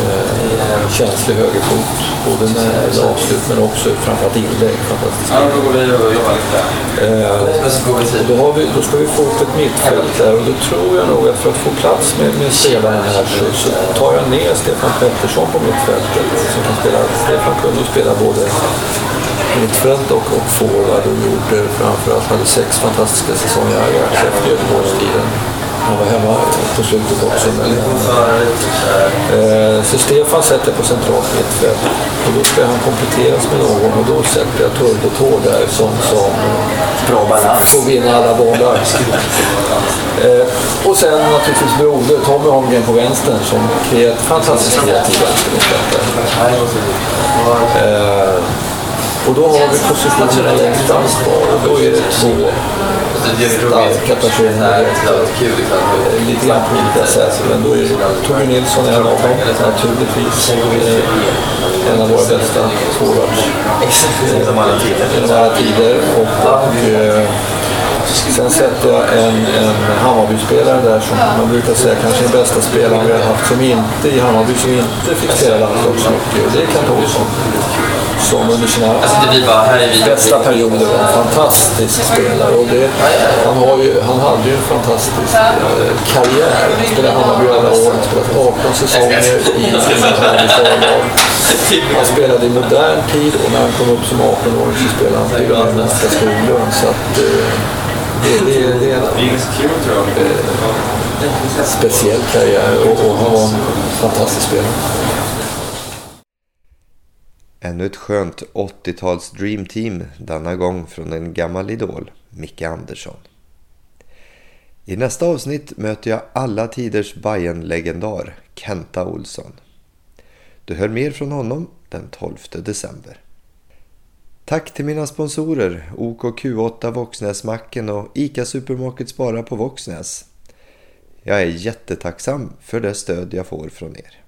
Speaker 2: Eh, känslig högerfot, både när det avslut men också framförallt inlägg. Fantastiskt.
Speaker 3: Ja, då går vi och jobbar lite.
Speaker 2: Eh, då, har vi, då ska vi få upp ett mittfält där och då tror jag nog att för att få plats med, med spelaren här så, så tar jag ner Stefan Pettersson på mittfältet. Som kan spela, Stefan kunde spela både mittfält och, och forward och gjorde framförallt hade sex fantastiska säsonger i Ajax efter Göteborgstiden. Han var hemma på slutet också. Men, eh, så Stefan sätter på centralt mittfält och då ska han kompletteras med någon och då sätter jag Turbo Tår där som, som
Speaker 1: Bra balans.
Speaker 2: får vinna alla bollar. Eh, och sen naturligtvis broder Tommy Holmgren på vänstern som är fantastiskt kreativ vänstermittfältare. Eh, och då har vi positionen längst fram kvar och då är det två starka personer. Lite grann på olika sätt. Men då är Tommy Nilsson en av dem naturligtvis. En av våra bästa forwards.
Speaker 1: Genom alla tider.
Speaker 2: Och, och, Sen sätter jag en, en Hammarby-spelare där som man brukar säga kanske den bästa spelaren vi har haft som inte i Hammarby som inte fick spela så mycket. Och det är Kent Olsson. Som under sina
Speaker 3: Alltså det vi bara, här är vi.
Speaker 2: bästa perioder var en fantastisk spelare. Och det, han, har ju, han hade ju en fantastisk eh, karriär. Han spelade Hammarby alla år. Han spelat 18 säsonger i Hammarbys A-lag. Han spelade i modern tid och när han kom upp som 18-åring så spelade han till och med Nacka Skoglund. Så att, eh, det, det, det är en eh, speciell karriär och, och han var en fantastisk spelare.
Speaker 4: Ännu ett skönt 80-tals dreamteam, denna gång från en gammal idol, Micke Andersson. I nästa avsnitt möter jag alla tiders bayern legendar Kenta Olsson. Du hör mer från honom den 12 december. Tack till mina sponsorer OKQ8 Våxnäsmacken och ICA Supermarket Spara på Våxnäs. Jag är jättetacksam för det stöd jag får från er.